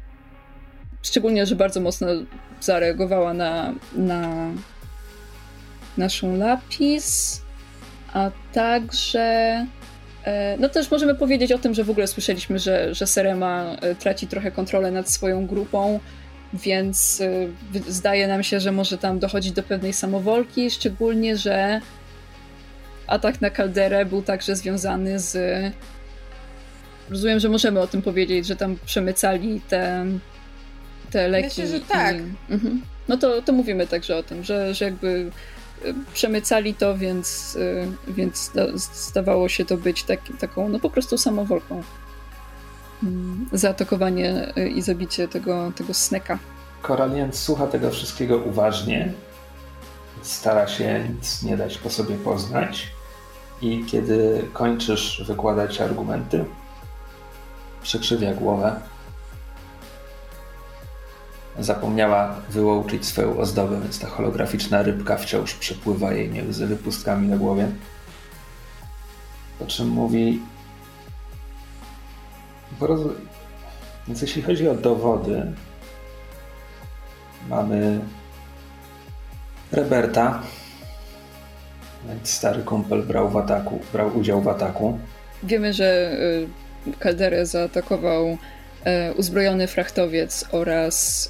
Szczególnie, że bardzo mocno zareagowała na, na naszą lapis, a także e, no też możemy powiedzieć o tym, że w ogóle słyszeliśmy, że, że Serema traci trochę kontrolę nad swoją grupą, więc zdaje nam się, że może tam dochodzić do pewnej samowolki, szczególnie, że atak na kalderę był także związany z. Rozumiem, że możemy o tym powiedzieć, że tam przemycali te, te leki. Myślę, że tak. I, mhm. No to, to mówimy także o tym, że, że jakby przemycali to, więc, y, więc zdawało się to być tak, taką, no po prostu samowolką. Mm, zaatakowanie y, i zabicie tego, tego sneka. Koralien słucha tego wszystkiego uważnie. Stara się nic nie dać po sobie poznać. I kiedy kończysz wykładać argumenty, przekrzywia głowę. Zapomniała wyłączyć swoją ozdobę, więc ta holograficzna rybka wciąż przepływa jej między wypustkami na głowie. Po czym mówi. Więc jeśli chodzi o dowody, mamy Roberta, Stary kumpel brał w ataku, brał udział w ataku. Wiemy, że y, zaatakował y, uzbrojony frachtowiec oraz.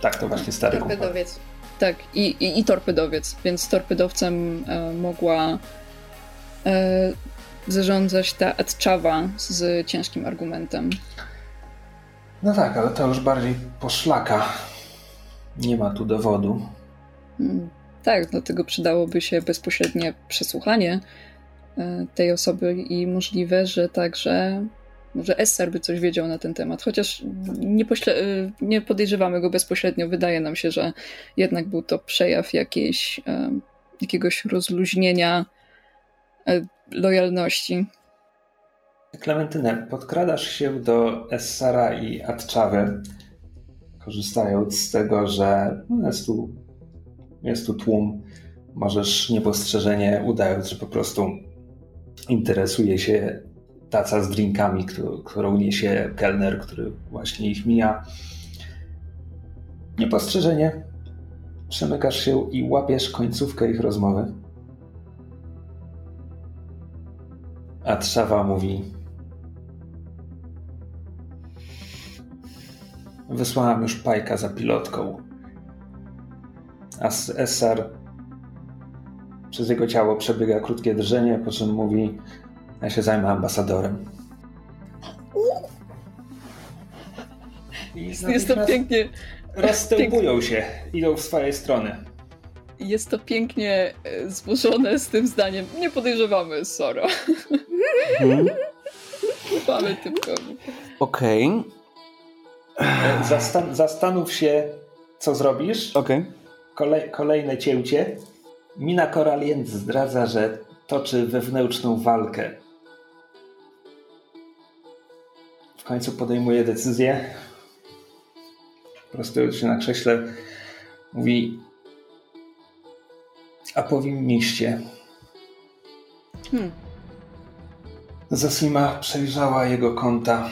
Tak, to właśnie stary torpedowiec. Tak, i, i, i torpedowiec, więc torpedowcem mogła zarządzać ta Atczawa z ciężkim argumentem. No tak, ale to już bardziej poszlaka. Nie ma tu dowodu. Hmm. Tak, dlatego przydałoby się bezpośrednie przesłuchanie e, tej osoby i możliwe, że także może Esser by coś wiedział na ten temat, chociaż nie, e, nie podejrzewamy go bezpośrednio. Wydaje nam się, że jednak był to przejaw jakiejś, e, jakiegoś rozluźnienia lojalności. Klementynę, podkradasz się do Essara i Atczawy, korzystając z tego, że jest tu jest tu tłum. Możesz niepostrzeżenie, udając, że po prostu interesuje się taca z drinkami, którą niesie kelner, który właśnie ich mija. Niepostrzeżenie przemykasz się i łapiesz końcówkę ich rozmowy. A Trzawa mówi: Wysłałam już pajka za pilotką. A Essar przez jego ciało przebiega krótkie drżenie, po czym mówi: Ja się zajmę ambasadorem. I Jest, jest to pięknie, Rozstępują się, idą w swojej strony. jest to pięknie e, złożone z tym zdaniem. Nie podejrzewamy Sora. Mhm. Mamy typkowi. Okej, E, Zastan- zastanów się, co zrobisz. okej. Kolej- kolejne cięcie. Mina Koralient zdradza, że toczy wewnętrzną walkę. W końcu podejmuje decyzję. Prostując się na krześle, mówi: A powinniście. Hmm. Zosima przejrzała jego konta.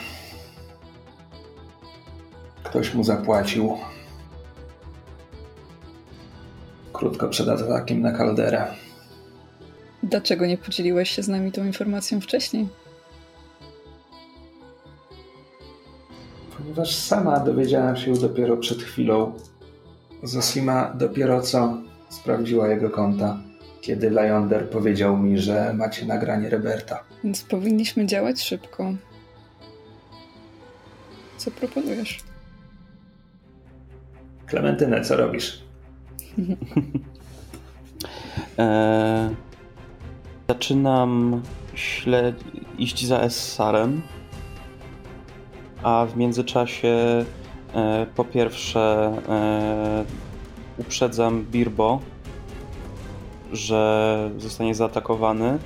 Ktoś mu zapłacił. Krótko przed atakiem na kalderę. Dlaczego nie podzieliłeś się z nami tą informacją wcześniej? Ponieważ sama dowiedziałam się dopiero przed chwilą. Zosima dopiero co sprawdziła jego konta, kiedy Lyonder powiedział mi, że macie nagranie Roberta. Więc powinniśmy działać szybko. Co proponujesz? Klementynę, co robisz? E, zaczynam śled... iść za Essarem, a w międzyczasie e, po pierwsze e, uprzedzam Birbo, że zostanie zaatakowany,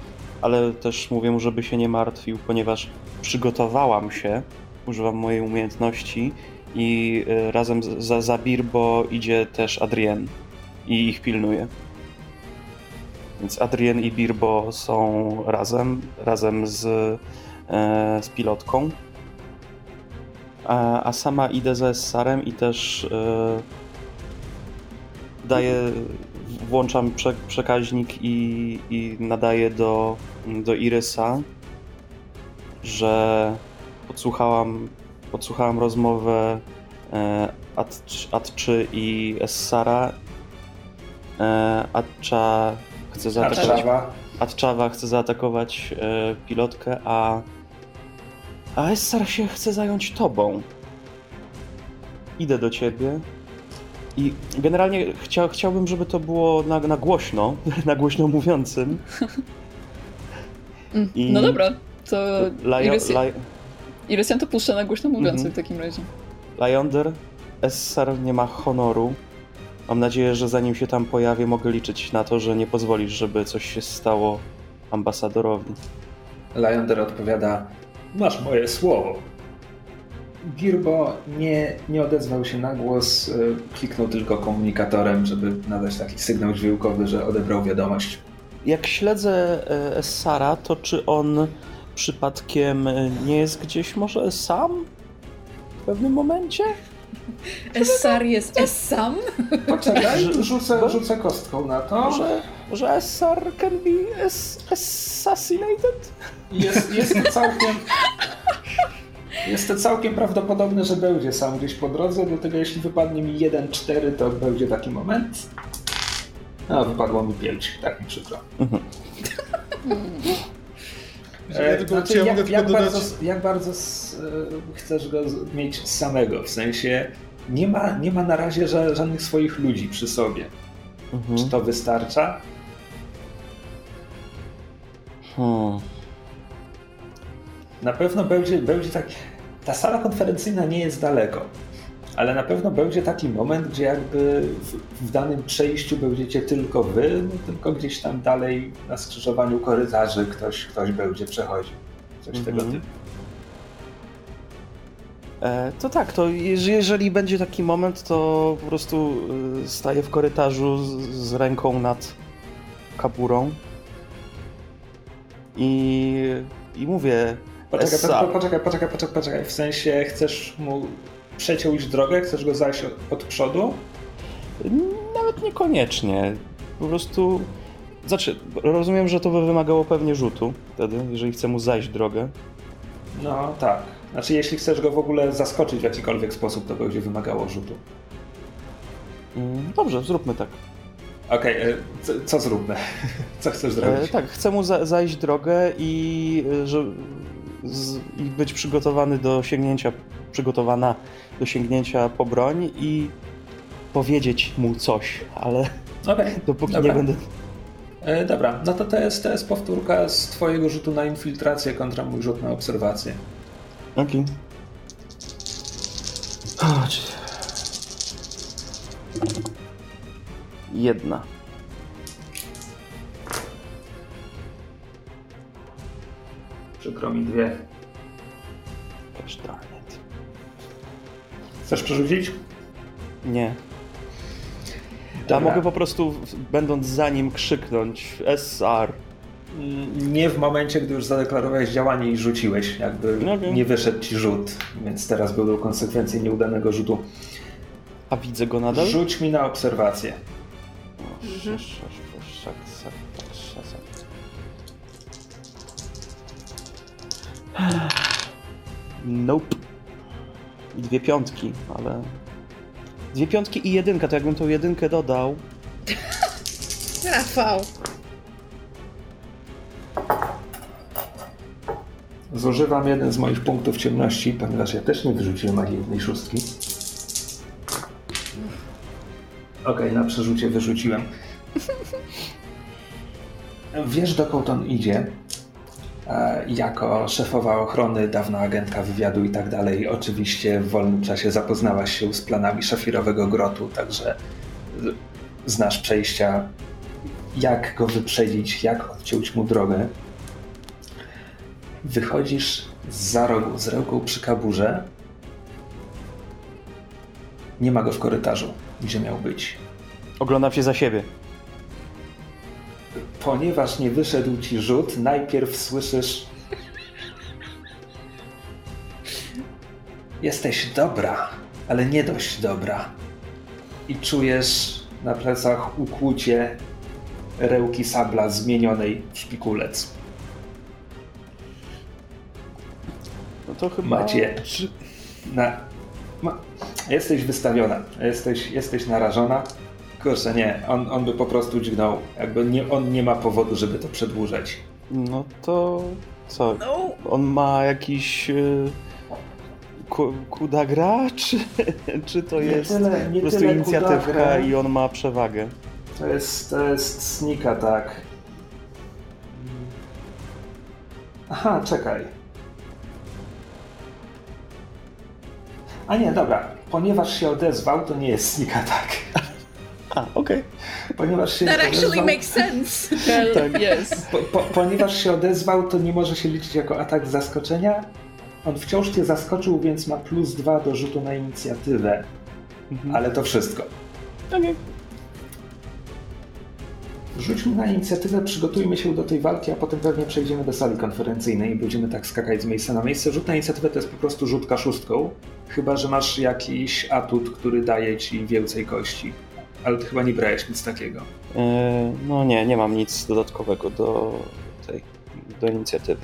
ale też mówię mu, żeby się nie martwił, ponieważ przygotowałam się, używam mojej umiejętności i e, razem za, za Birbo idzie też Adrien i ich pilnuje. Więc Adrien i Birbo są razem, razem z, z pilotką. A, a sama idę ze Sarem i też e, daję, włączam prze, przekaźnik i, i nadaję do, do Irysa, że podsłuchałam, podsłuchałam rozmowę e, At- Atczy i Essara. E, Atcza chce zaatakować. Atczawa chce zaatakować pilotkę, a. A Essar się chce zająć tobą. Idę do ciebie. I generalnie chcia, chciałbym, żeby to było na, na głośno, na głośno mówiącym. Mm, I- No dobra, to Irysian to puszcza na głośno mówiący Mhm. w takim razie. Lyonder, Essar nie ma honoru. Mam nadzieję, że zanim się tam pojawię, mogę liczyć na to, że nie pozwolisz, żeby coś się stało ambasadorowi. Lyonder odpowiada: Masz moje słowo. Girbo nie, nie odezwał się na głos, y, kliknął tylko komunikatorem, żeby nadać taki sygnał dźwiękowy, że odebrał wiadomość. Jak śledzę e, Essara, to czy on przypadkiem e, nie jest gdzieś może sam w pewnym momencie? Essar jest Essam? Poczekaj, rzucę, rzucę kostką na to. Że, że Essar can be ass- assassinated? Jest, jest to całkiem. Jest to całkiem prawdopodobne, że będzie sam gdzieś po drodze, dlatego jeśli wypadnie mi 1-4, to będzie taki moment. A, wypadło mi 5, tak mi przykro. Ja tylko- znaczy, jak, dodać- bardzo, jak bardzo s- e, chcesz go mieć samego? W sensie nie ma, nie ma na razie ża- żadnych swoich ludzi przy sobie. Mhm. Czy to wystarcza? Hmm. Na pewno będzie, będzie tak. Ta sala konferencyjna nie jest daleko, ale na pewno będzie taki moment, gdzie jakby w, w danym przejściu będziecie tylko wy, no tylko gdzieś tam dalej na skrzyżowaniu korytarzy ktoś, ktoś będzie przechodził. Coś tego Mhm. typu. E, to tak, to jeż- jeżeli będzie taki moment, to po prostu y, staję w korytarzu z, z ręką nad kaburą i, i mówię Poczekaj, Essa. po, poczekaj, poczekaj, poczekaj, poczekaj. W sensie chcesz mu przeciąć drogę, chcesz go zajść od, od przodu? Nawet niekoniecznie. Po prostu. Znaczy, rozumiem, że to by wymagało pewnie rzutu wtedy, jeżeli chcę mu zajść drogę. No tak. Znaczy jeśli chcesz go w ogóle zaskoczyć w jakikolwiek sposób, to będzie wymagało rzutu. Mm, Dobrze, zróbmy tak. Okej, e, co, co zróbmy? Co chcesz E, zrobić? tak, chcę mu za zajść drogę i, e, że, z, i być przygotowany do sięgnięcia przygotowana do sięgnięcia po broń i powiedzieć mu coś, ale okay, dopóki dobra. nie będę... E, dobra, no to to jest, to jest powtórka z twojego rzutu na infiltrację kontra mój rzut na obserwację. Okej. Okay. Jedna. Przykro mi dwie. Gosh darn it. Chcesz przerzucić? Nie. Ja mogę po prostu, będąc za nim, krzyknąć SR. Mm, nie w momencie, gdy już zadeklarowałeś działanie i rzuciłeś. Jakby okay. nie wyszedł ci rzut, więc teraz będą konsekwencje nieudanego rzutu. A widzę go nadal? Rzuć mi na obserwację. Nope. I dwie piątki, ale... Dwie piątki i jedynka, to jakbym tą jedynkę dodał... Rafał. Zużywam jeden z moich punktów ciemności, ponieważ ja też nie wyrzuciłem ani jednej szóstki. Okej, na przerzucie wyrzuciłem. Wiesz, dokąd on idzie. E, jako szefowa ochrony, dawna agentka wywiadu i tak dalej, oczywiście w wolnym czasie zapoznałaś się z planami szafirowego grotu, także znasz przejścia, jak go wyprzedzić, jak odciąć mu drogę. Wychodzisz za rogu, z ręką przy kaburze. Nie ma go w korytarzu, gdzie miał być. Oglądam się za siebie ponieważ nie wyszedł ci rzut, najpierw słyszysz. Jesteś dobra, ale nie dość dobra. I czujesz na plecach ukłucie rełki sabla zmienionej w szpikulec. No to chyba. Macie. Na... Ma... Jesteś wystawiona, jesteś, jesteś narażona. Kurczę, nie, on, on by po prostu dźgnął. Jakby nie, on nie ma powodu, żeby to przedłużać. No to co? No. On ma jakiś yy, kudagra, czy, czy to nie jest tyle, po prostu inicjatywka kudagra. i on ma przewagę? To jest, to jest snika, tak. Aha, czekaj. A nie, dobra. Ponieważ się odezwał, to nie jest snika, tak. A, okej. Okay. Ponieważ się That actually odezwał, makes sense. tak, yes. Po, po, ponieważ się odezwał, to nie może się liczyć jako atak zaskoczenia. On wciąż cię zaskoczył, więc ma plus dwa do rzutu na inicjatywę. Mhm. Ale to wszystko. Okej. Okay. Rzućmy na inicjatywę, przygotujmy się do tej walki, a potem pewnie przejdziemy do sali konferencyjnej i będziemy tak skakać z miejsca na miejsce. Rzut na inicjatywę to jest po prostu rzut kaszustką, chyba że masz jakiś atut, który daje ci więcej kości ale ty chyba nie brałeś nic takiego. E, no nie, nie mam nic dodatkowego do tej, do inicjatywy.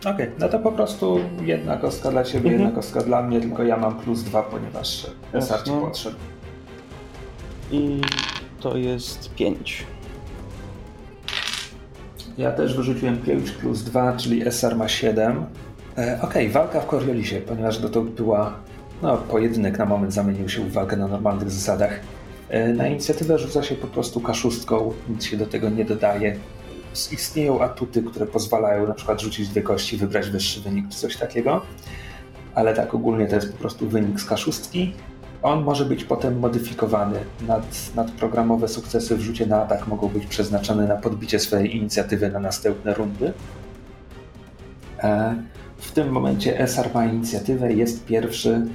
Okej, okay, no to po prostu jedna kostka dla ciebie, mhm. jedna kostka dla mnie, tylko ja mam plus dwa, ponieważ SR ci podszedł. I to jest pięć. Ja też wyrzuciłem 5 plus 2, czyli SR ma 7. E, okay, walka w Coriolisie, ponieważ to była no, pojedynek na moment zamienił się w walkę na normalnych zasadach. E, na inicjatywę rzuca się po prostu kaszustką, nic się do tego nie dodaje. Istnieją atuty, które pozwalają na przykład rzucić dwie kości, wybrać wyższy wynik czy coś takiego, ale tak ogólnie to jest po prostu wynik z kaszustki. On może być potem modyfikowany. Nad, nadprogramowe sukcesy w rzucie na atak mogą być przeznaczone na podbicie swojej inicjatywy na następne rundy. E, w tym momencie SR ma inicjatywę, jest pierwszy,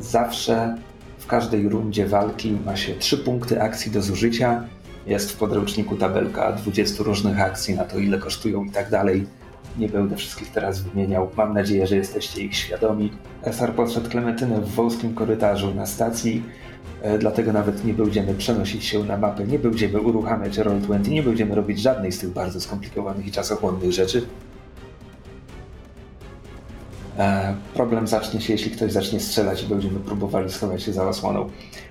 zawsze w każdej rundzie walki ma się trzy punkty akcji do zużycia. Jest w podręczniku tabelka 20 różnych akcji na to, ile kosztują i tak dalej. Nie będę wszystkich teraz wymieniał. Mam nadzieję, że jesteście ich świadomi. SR podszedł Klementynę w wąskim korytarzu na stacji, e, dlatego nawet nie będziemy przenosić się na mapę, nie będziemy uruchamiać Roll20, nie będziemy robić żadnej z tych bardzo skomplikowanych i czasochłonnych rzeczy. E, problem zacznie się, jeśli ktoś zacznie strzelać i będziemy próbowali schować się za osłoną.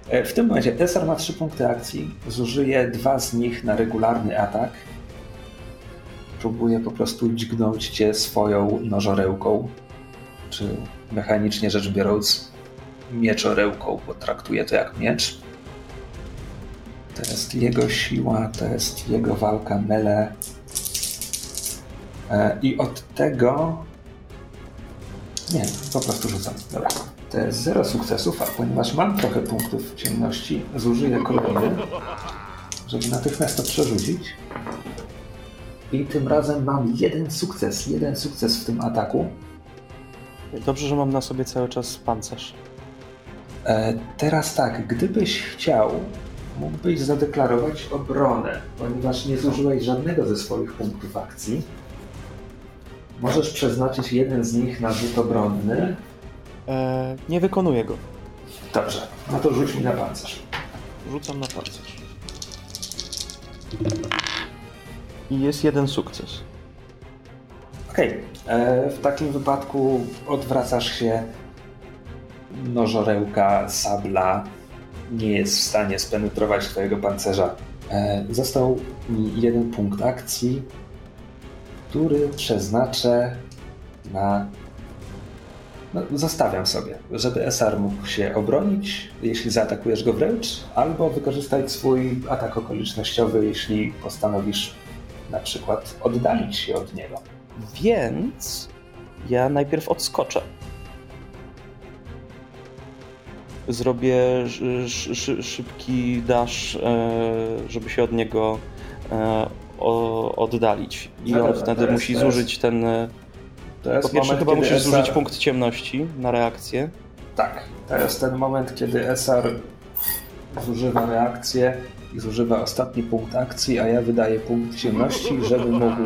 E, w tym momencie Esar ma trzy punkty akcji, zużyje dwa z nich na regularny atak. Próbuje po prostu dźgnąć cię swoją nożorełką. czy mechanicznie rzecz biorąc mieczorełką, bo traktuje to jak miecz. To jest jego siła, to jest jego walka mele. E, I od tego... Nie, po prostu rzucam. Dobra. To jest zero sukcesów, a ponieważ mam trochę punktów ciemności, zużyję kolejny, żeby natychmiast to przerzucić. I tym razem mam jeden sukces, jeden sukces w tym ataku. Dobrze, że mam na sobie cały czas pancerz. E, teraz tak, gdybyś chciał, mógłbyś zadeklarować obronę, ponieważ nie zużyłeś żadnego ze swoich punktów akcji. Możesz przeznaczyć jeden z nich na rzut obronny. E, nie wykonuję go. Dobrze, no to rzuć mi na pancerz. Rzucam na pancerz. I jest jeden sukces. Okej, e, w takim wypadku odwracasz się. Nożorełka, sabla nie jest w stanie spenetrować twojego pancerza. E, został mi jeden punkt akcji, który przeznaczę na. No, zostawiam sobie, żeby Esar mógł się obronić, jeśli zaatakujesz go wręcz, albo wykorzystać swój atak okolicznościowy, jeśli postanowisz na przykład oddalić się od niego. Więc ja najpierw odskoczę. Zrobię sz, sz, szybki dash, e, żeby się od niego e, oddalić. I No on wtedy jest- musi zużyć ten. e, To jest Po pierwsze, moment, chyba musisz Esar- zużyć punkt ciemności na reakcję. Tak, to jest ten moment, kiedy Esar zużywa reakcję zużywa ostatni punkt akcji, a ja wydaję punkt ciemności, żeby mógł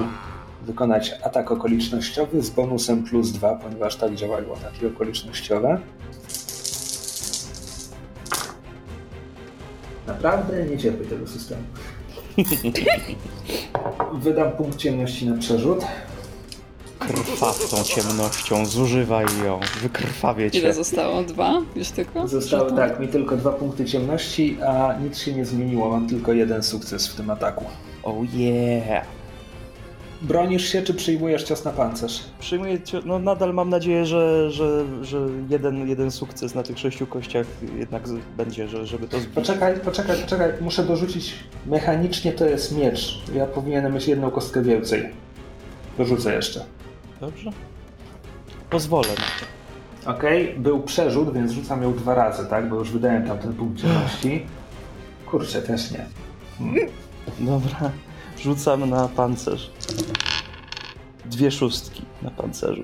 wykonać atak okolicznościowy z bonusem plus dwa, ponieważ tak działają ataki okolicznościowe. Naprawdę nie cierpię tego systemu. Wydam punkt ciemności na przerzut. Krwaw tą ciemnością, zużywaj ją, wykrwawię cię. Ile zostało? Dwa? Już tylko? Zostały Że to- tak, mi tylko dwa punkty ciemności, a nic się nie zmieniło. Mam tylko jeden sukces w tym ataku. Oh yeah! Bronisz się, czy przyjmujesz cios na pancerz? Przyjmuję, cio- no nadal mam nadzieję, że, że, że jeden, jeden sukces na tych sześciu kościach jednak będzie, że, żeby to zbić. Poczekaj, poczekaj, poczekaj. Muszę dorzucić. Mechanicznie to jest miecz. Ja powinienem mieć jedną kostkę więcej. Dorzucę jeszcze. Dobrze? Pozwolę na to. Okej, był przerzut, więc rzucam ją dwa razy, tak? Bo już wydałem tam ten punkt ciemności. Kurczę, też nie. Dobra, rzucam na pancerz. Dwie szóstki na pancerzu.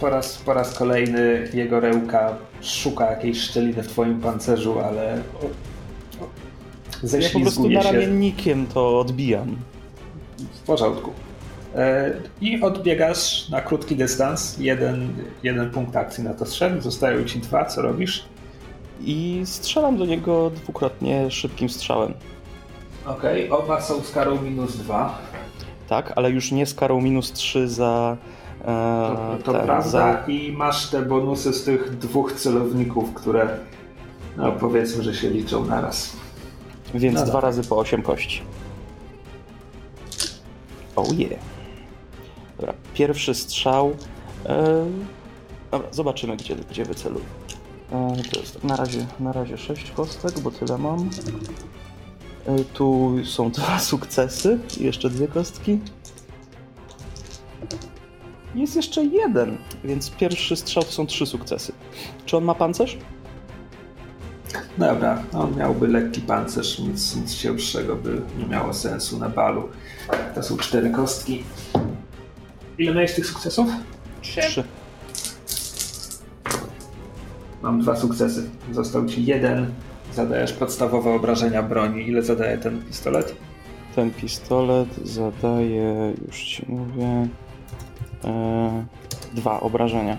Po raz, po raz kolejny jego rełka szuka jakiejś szczeliny w twoim pancerzu, ale Ja po prostu ześlizguje się. naramiennikiem to odbijam. W porządku. E, I odbiegasz na krótki dystans. Jeden, jeden punkt akcji na to strzał. Zostają ci dwa. Co robisz? I strzelam do niego dwukrotnie szybkim strzałem. Okej, oba są z karą minus dwa. Tak, ale już nie z karą minus 3 za. E, To, to ten, prawda. za I masz te bonusy z tych dwóch celowników, które no powiedzmy, że się liczą naraz. Więc No dwa dobra. razy po 8 kości. Oh yeah. Dobra, pierwszy strzał. E, dobra, zobaczymy, gdzie, gdzie wyceluję. E, to jest na razie, na razie 6 kostek, bo tyle mam. E, tu są dwa sukcesy i jeszcze dwie kostki. Jest jeszcze jeden, więc pierwszy strzał to są trzy sukcesy. Czy on ma pancerz? Dobra, on miałby lekki pancerz, nic, nic cięższego by nie miało sensu na balu. To są cztery kostki. Ile miałeś tych sukcesów? Trzy. Mam dwa sukcesy. Został ci jeden. Zadajesz podstawowe obrażenia broni. Ile zadaje ten pistolet? Ten pistolet zadaje, już ci mówię, e, dwa obrażenia.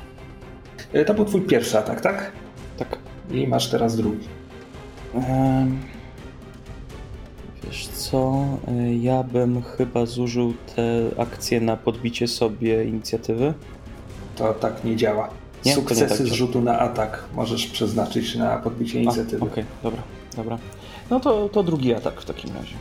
E, To był twój pierwszy atak, tak? Tak. I masz teraz drugi. Em, wiesz co, e, ja bym chyba zużył te akcje na podbicie sobie inicjatywy. To tak nie działa. Nie, to nie Sukcesy tak z rzutu na atak możesz przeznaczyć na podbicie inicjatywy. Okej, dobra, dobra. No to, to drugi atak w takim razie.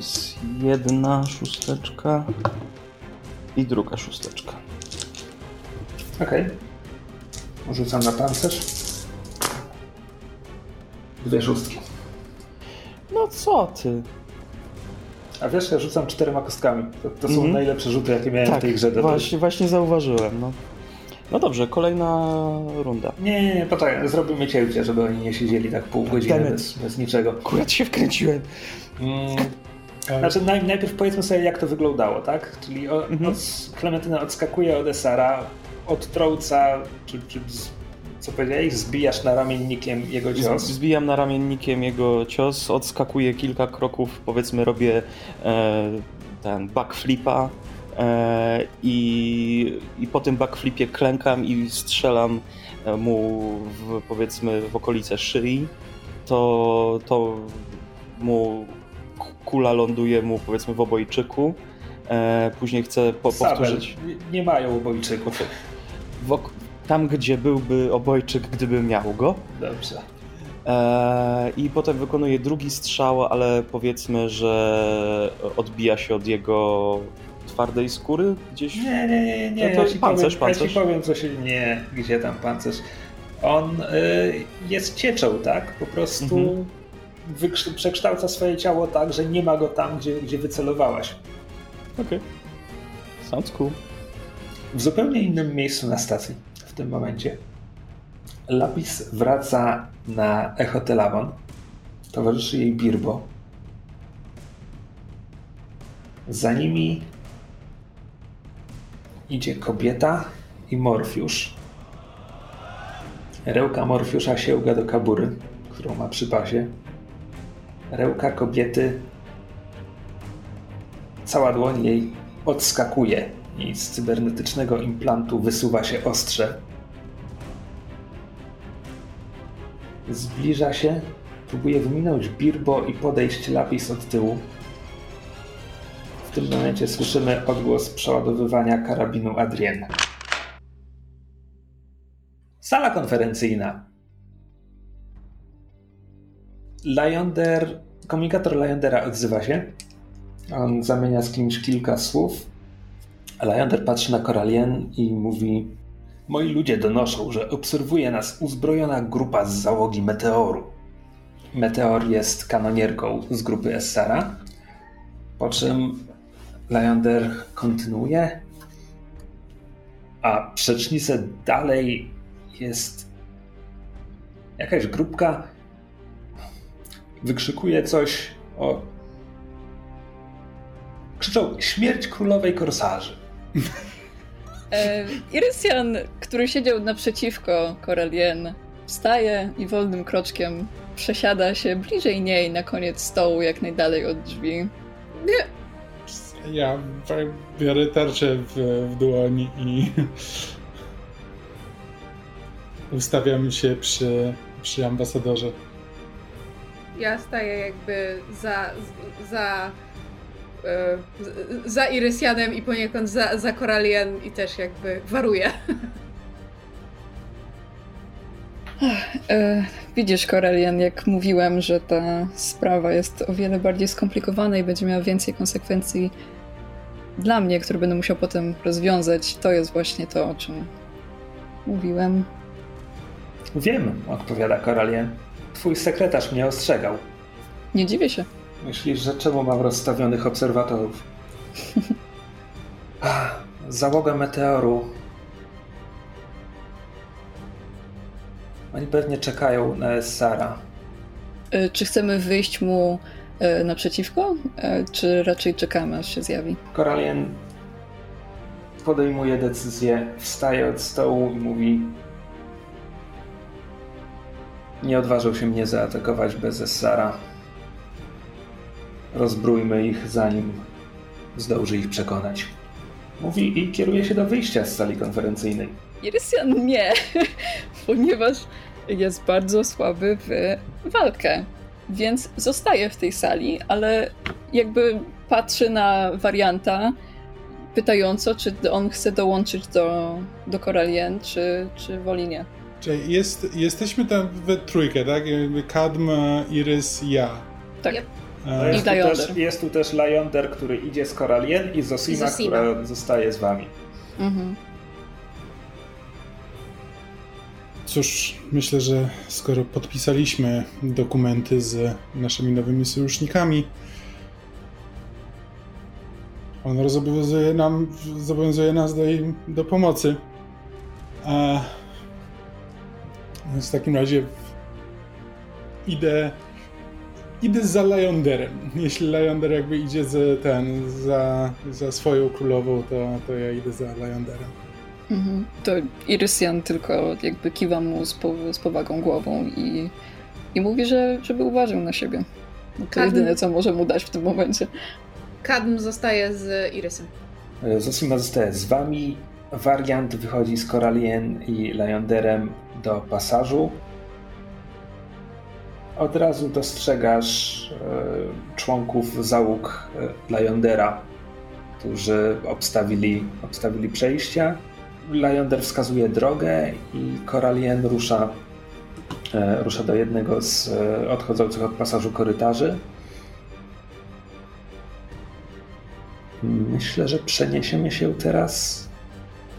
Z jedna szósteczka i druga szósteczka. Okej. Okay. Rzucam na pancerz. Dwie szóstki. No co ty? A wiesz, ja rzucam czterema kostkami. To, to są mm najlepsze rzuty, jakie miałem tak, w tej grze. Właśnie, właśnie zauważyłem. No. no dobrze, kolejna runda. Nie, nie, nie, poczekaj, zrobimy cięcie, żeby oni nie siedzieli tak pół godziny bez, bez, niczego. Akurat się wkręciłem. Mm, znaczy naj, najpierw powiedzmy sobie, jak to wyglądało, tak? Czyli o, mhm. od, Klementyna odskakuje od Esara, odtrąca, czy, czy co powiedziałeś? Zbijasz na ramiennikiem jego cios? Zbijam na ramiennikiem jego cios, odskakuję kilka kroków, powiedzmy robię e, ten backflipa e, i, i po tym backflipie klękam i strzelam e, mu w, powiedzmy w okolice szyi. To, to mu kula ląduje mu powiedzmy w obojczyku. E, później chcę po, powtórzyć. Nie mają obojczyków. Tam, gdzie byłby obojczyk, gdyby miał go. Dobrze. E, I potem wykonuje drugi strzał, ale powiedzmy, że odbija się od jego twardej skóry gdzieś. Nie, nie, nie, nie. No to ja pancerz, powiem, pancerz. Ja ci powiem, co się. Nie, gdzie tam pancerz. On y, jest cieczą, tak? Po prostu mhm. przekształca swoje ciało tak, że nie ma go tam, gdzie, gdzie wycelowałaś. Okej. Okay. Sounds cool. W zupełnie innym miejscu na stacji tym momencie. Lapis wraca na Echotelawon. Towarzyszy jej Birbo. Za nimi idzie kobieta i Morfiusz. Rełka Morfiusza sięga do kabury, którą ma przy pasie. Rełka kobiety, cała dłoń jej odskakuje i z cybernetycznego implantu wysuwa się ostrze. Zbliża się, próbuje wyminąć Birbo i podejść Lapis od tyłu. W tym momencie słyszymy odgłos przeładowywania karabinu Adrien. Sala konferencyjna. Lyonder, komunikator Lyondera odzywa się. On zamienia z kimś kilka słów. Lyonder patrzy na Coralien i mówi Moi ludzie donoszą, że obserwuje nas uzbrojona grupa z załogi Meteoru. Meteor jest kanonierką z grupy Essara. Po czym Leander kontynuuje, a przecznicę dalej jest jakaś grupka wykrzykuje coś o krzyczą śmierć królowej korsarzy. E, Irysian, który siedział naprzeciwko Corelien, wstaje i wolnym kroczkiem przesiada się bliżej niej na koniec stołu, jak najdalej od drzwi. Ja biorę tarczę w, w dłoń i ustawiam się przy, przy ambasadorze. Ja staję jakby za, za E, za Irysianem i poniekąd za, za Koralien i też jakby waruje. E, widzisz, Koralien, jak mówiłem, że ta sprawa jest o wiele bardziej skomplikowana i będzie miała więcej konsekwencji dla mnie, które będę musiał potem rozwiązać. To jest właśnie to, o czym mówiłem. Wiem, odpowiada Koralien. Twój sekretarz mnie ostrzegał. Nie dziwię się. Myślisz, że czemu mam rozstawionych obserwatorów? załoga meteoru. Oni pewnie czekają na Essara. E, czy chcemy wyjść mu e, naprzeciwko, e, czy raczej czekamy, aż się zjawi? Koralien podejmuje decyzję, wstaje od stołu i mówi nie odważył się mnie zaatakować bez Essara. Rozbrójmy ich, zanim zdąży ich przekonać. Mówi i kieruje się do wyjścia z sali konferencyjnej. Irysian nie, ponieważ jest bardzo słaby w walkę. Więc zostaje w tej sali, ale jakby patrzy na warianta pytająco, czy on chce dołączyć do, do Koralien, czy, czy woli nie. Czyli jest, jesteśmy tam we trójkę, tak? Kadm, Irys, ja. Tak. Yep. No jest, tu Lajonder. też, jest tu też Lajonder, który idzie z Koralien i Zosima, I Zosima. która zostaje z wami. Mhm. Cóż, myślę, że skoro podpisaliśmy dokumenty z naszymi nowymi sojusznikami, on zobowiązuje, nam, zobowiązuje nas do, do pomocy. A w takim razie idę, idę za Lionderem. Jeśli Lionder jakby idzie z, ten, za, za swoją królową, to, to ja idę za Lionderem. Mhm. To Irysian tylko jakby kiwa mu z, po, z powagą głową i, i mówi, że, żeby uważał na siebie. Bo to Kadm- jedyne, co może mu dać w tym momencie. Kadm zostaje z Irysem. E, Zosima zostaje z wami. Wariant wychodzi z Koralien i Lajonderem do pasażu. Od razu dostrzegasz e, członków załóg e, Lajondera, którzy obstawili, obstawili przejścia. Lajonder wskazuje drogę i Koralien rusza, e, rusza do jednego z odchodzących od pasażu korytarzy. Myślę, że przeniesiemy się teraz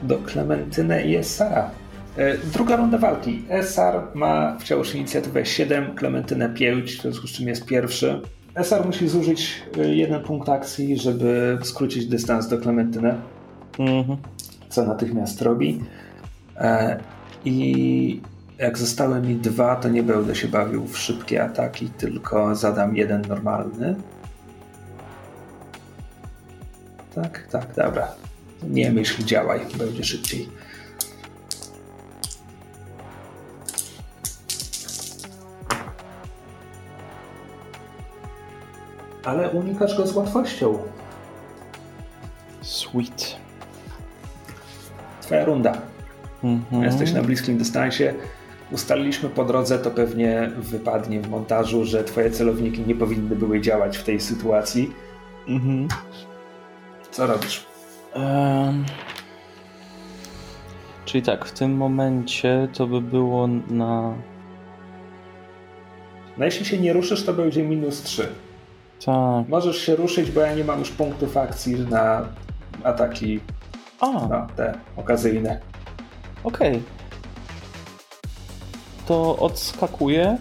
do Klementyny i Essara. E, Druga runda walki. Essar ma wciąż inicjatywę 7, Klementynę 5, w związku z czym jest pierwszy. Essar musi zużyć e, jeden punkt akcji, żeby skrócić dystans do Klementyny, Mhm. co natychmiast robi. E, I jak zostały mi dwa, to nie będę się bawił w szybkie ataki, tylko zadam jeden normalny. Tak, tak, dobra. Nie myśl, działaj, będzie szybciej. Ale unikasz go z łatwością. Sweet. Twoja runda. Mhm. Jesteś na bliskim dystansie. Ustaliliśmy po drodze, to pewnie wypadnie w montażu, że twoje celowniki nie powinny były działać w tej sytuacji. Mhm. Co robisz? Em, Czyli tak, w tym momencie to by było na. No jeśli się nie ruszysz, to będzie minus 3. Tak. Możesz się ruszyć, bo ja nie mam już punktów akcji na ataki, A, no te okazyjne. okej. To odskakuję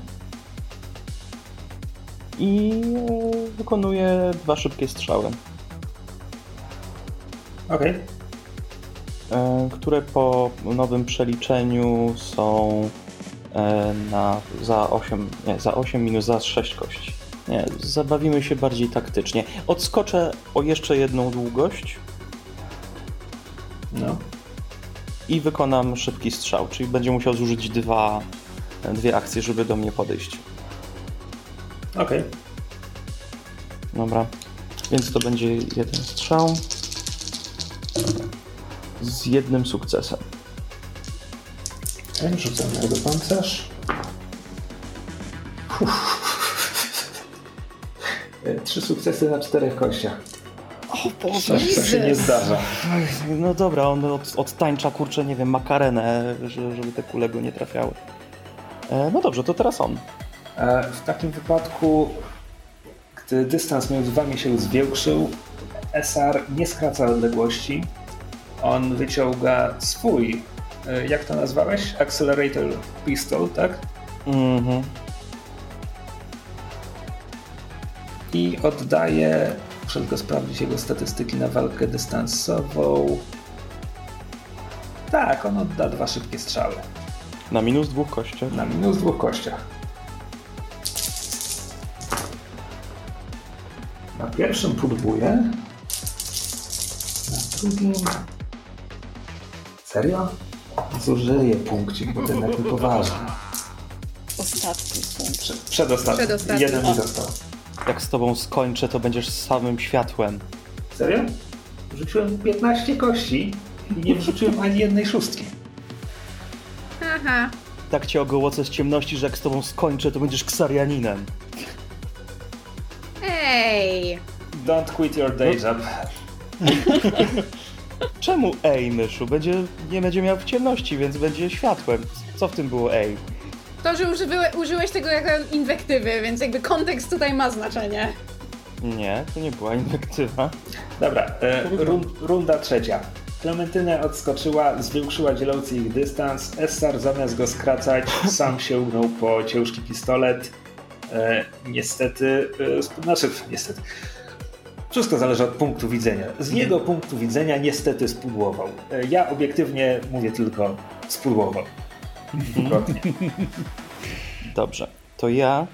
i wykonuję dwa szybkie strzały, Okej. e, które po nowym przeliczeniu są e, na za 8, nie, za 8 minus za 6 kości. Nie, zabawimy się bardziej taktycznie. Odskoczę o jeszcze jedną długość No. i wykonam szybki strzał, czyli będzie musiał zużyć dwa, dwie akcje, żeby do mnie podejść. Okej. Dobra, więc to będzie jeden strzał z jednym sukcesem. Okay. Rzucam jego pancerz. E, Trzy sukcesy na czterech kościach. O Boże! to się nie zdarza. No dobra, on od, odtańcza, kurczę, nie wiem, makarenę, że- żeby te kule go nie trafiały. E, no dobrze, to teraz on. E, W takim wypadku, gdy dystans między wami się zwiększył, SR nie skraca odległości. On wyciąga swój, e, jak to nazwałeś? Accelerator Pistol, tak? Mhm. I oddaje, muszę tylko sprawdzić jego statystyki na walkę dystansową. Tak, on odda dwa szybkie strzały. Na minus dwóch kościach. Na minus dwóch kościach. Na pierwszym próbuję. Na drugim. Serio? Zużyję punkcik, bo ten taki poważny. Ostatni punkt. Przed, przedostatni. Przedostatni. Jeden mi został. Jak z tobą skończę, to będziesz samym światłem. Serio? Wrzuciłem 15 kości i nie wrzuciłem ani jednej szóstki. Aha. Tak cię ogołocę z ciemności, że jak z tobą skończę, to będziesz ksarianinem. Ej! Don't quit your day job. Czemu ej, myszu? Będzie, nie będzie miał w ciemności, więc będzie światłem. Co w tym było ej? To, że użyły, użyłeś tego jako inwektywy, więc jakby kontekst tutaj ma znaczenie. Nie, to nie była inwektywa. Dobra, e, run, runda trzecia. Klementynę odskoczyła, zwiększyła dzielący ich dystans. Essar zamiast go skracać, sam sięgnął po ciężki pistolet. E, niestety, e, znaczy niestety, wszystko zależy od punktu widzenia. Z Mhm. jego punktu widzenia niestety spudłował. E, ja obiektywnie mówię tylko spudłował. Dwukrotnie. Dobrze, to ja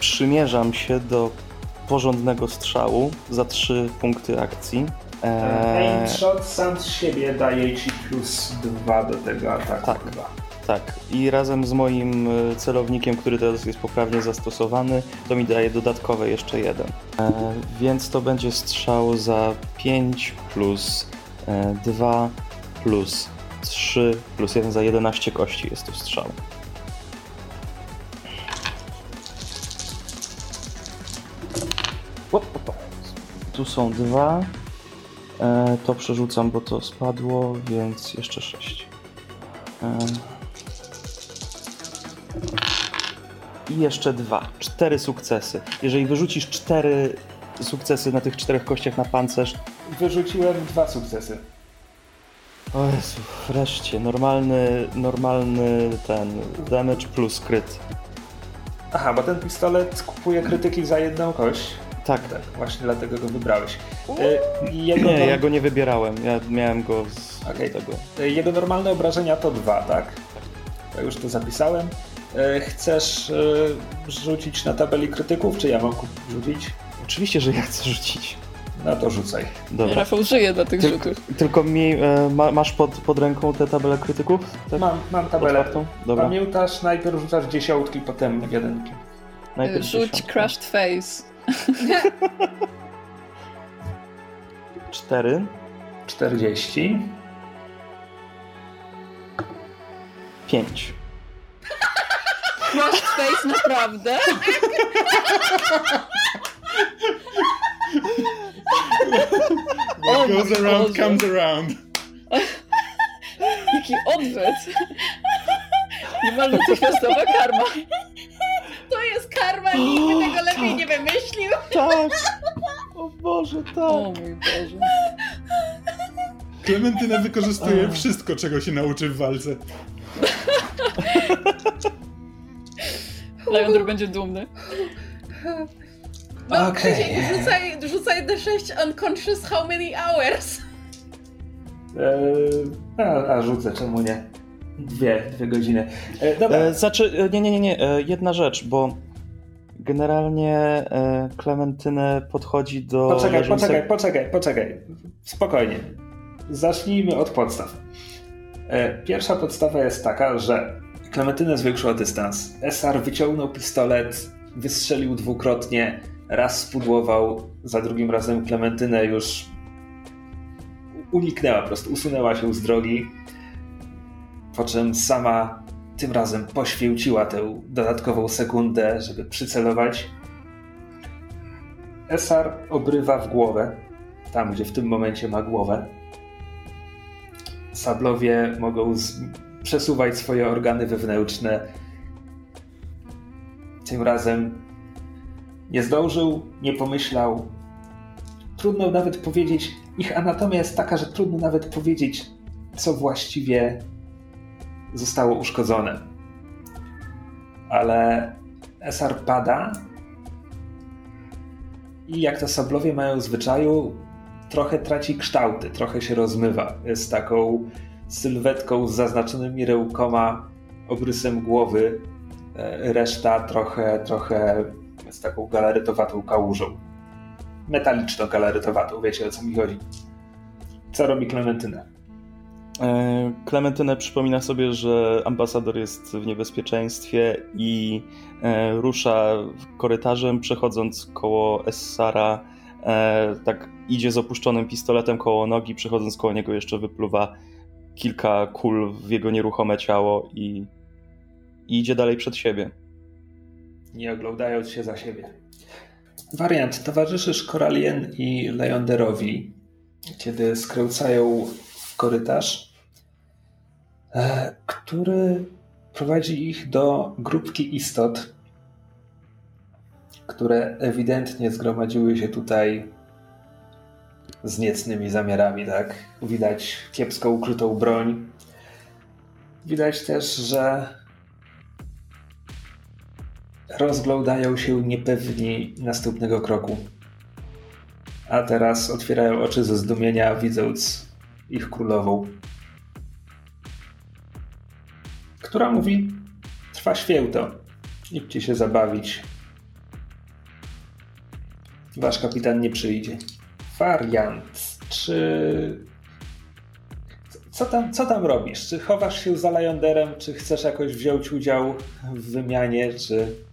przymierzam się do porządnego strzału za trzy punkty akcji. Eee, Aim shot sam z siebie daje ci plus dwa do tego ataku. Tak. chyba. tak, i razem z moim e, celownikiem, który teraz jest poprawnie zastosowany, to mi daje dodatkowe jeszcze jeden. Eee, więc to będzie strzał za 5 plus e, 2 plus 3 plus 1 za 11 kości jest to strzał. Tu są dwa. E, to przerzucam, bo to spadło, więc jeszcze sześć. E, I jeszcze dwa. Cztery sukcesy. Jeżeli wyrzucisz cztery sukcesy na tych czterech kościach na pancerz, Wyrzuciłem dwa sukcesy. O Jezu, wreszcie, normalny, normalny ten damage plus kryt. Aha, bo ten pistolet kupuje krytyki za jedną kość. Tak, Tak, właśnie dlatego go wybrałeś. E, Jego, nie, norm- ja go nie wybierałem, ja miałem go z Okej. tego. e, jego normalne obrażenia to dwa, tak? Ja już to zapisałem. E, Chcesz e, rzucić na tabeli krytyków, czy ja mam ku- rzucić? Oczywiście, że ja chcę rzucić. No to rzucaj. Dobra. Rafał żyje dla tych Tylko, rzutów. tylko mi, e, ma, masz pod, pod ręką tę tabelę krytyków? Tak? Mam, mam tabelę. Otwartą? Dobra. Pamiętasz, najpierw rzucasz dziesiątki, potem jedynki. Najpierw Rzuć dziesiątka. crushed face. Cztery. 40. Pięć. Crushed face naprawdę? What goes around Boże. comes around. Jaki odwet. Niemalże trzypiastowa karma. To jest karma, nikt by tego lepiej nie wymyślił. Tak! O Boże, tak! O mój Boże. Klementyna wykorzystuje wszystko, czego się nauczy w walce. Leandr będzie dumny. No. Krzysiek, rzucaj, rzucaj D6 unconscious how many hours. Eee, a, a rzucę, czemu nie? Dwie, dwie godziny. E, dobra. E, znaczy, e, nie, nie, nie, nie. E, jedna rzecz, bo generalnie e, Klementynę podchodzi do. Poczekaj, leżącego- poczekaj, poczekaj, poczekaj. Spokojnie. Zacznijmy od podstaw. E, Pierwsza podstawa jest taka, że Klementynę zwiększyła dystans. Esar wyciągnął pistolet, wystrzelił dwukrotnie, raz spudłował, za drugim razem Klementynę już uniknęła, po prostu usunęła się z drogi, po czym sama tym razem poświęciła tę dodatkową sekundę, żeby przycelować. Esar obrywa w głowę, tam gdzie w tym momencie ma głowę. Sablowie mogą z... przesuwać swoje organy wewnętrzne. Tym razem nie zdążył, nie pomyślał. Trudno nawet powiedzieć, ich anatomia jest taka, że trudno nawet powiedzieć, co właściwie zostało uszkodzone. Ale Esar pada i jak to sablowie mają zwyczaju, trochę traci kształty, trochę się rozmywa. Jest taką sylwetką z zaznaczonymi rełkoma, obrysem głowy. E, Reszta trochę, trochę jest taką galaretowatą kałużą. Metaliczno-galaretowatą, wiecie o co mi chodzi. Co robi Klementyna? E, Klementynę przypomina sobie, że ambasador jest w niebezpieczeństwie i e, rusza korytarzem, przechodząc koło Essara. E, tak idzie z opuszczonym pistoletem koło nogi, przechodząc koło niego jeszcze wypluwa kilka kul w jego nieruchome ciało i, i idzie dalej przed siebie. Nie oglądając się za siebie. Wariant. Towarzyszysz Koralien i Leonderowi, kiedy skręcają korytarz, e, który prowadzi ich do grupki istot, które ewidentnie zgromadziły się tutaj z niecnymi zamiarami, tak? Widać kiepsko ukrytą broń. Widać też, że rozglądają się niepewni następnego kroku. A teraz otwierają oczy ze zdumienia, widząc ich królową. Która mówi: Trwa święto. Idźcie się zabawić. Wasz kapitan nie przyjdzie. Wariant. Czy. Co tam, co tam robisz? Czy chowasz się za Lajonderem? Czy chcesz jakoś wziąć udział w wymianie? Czy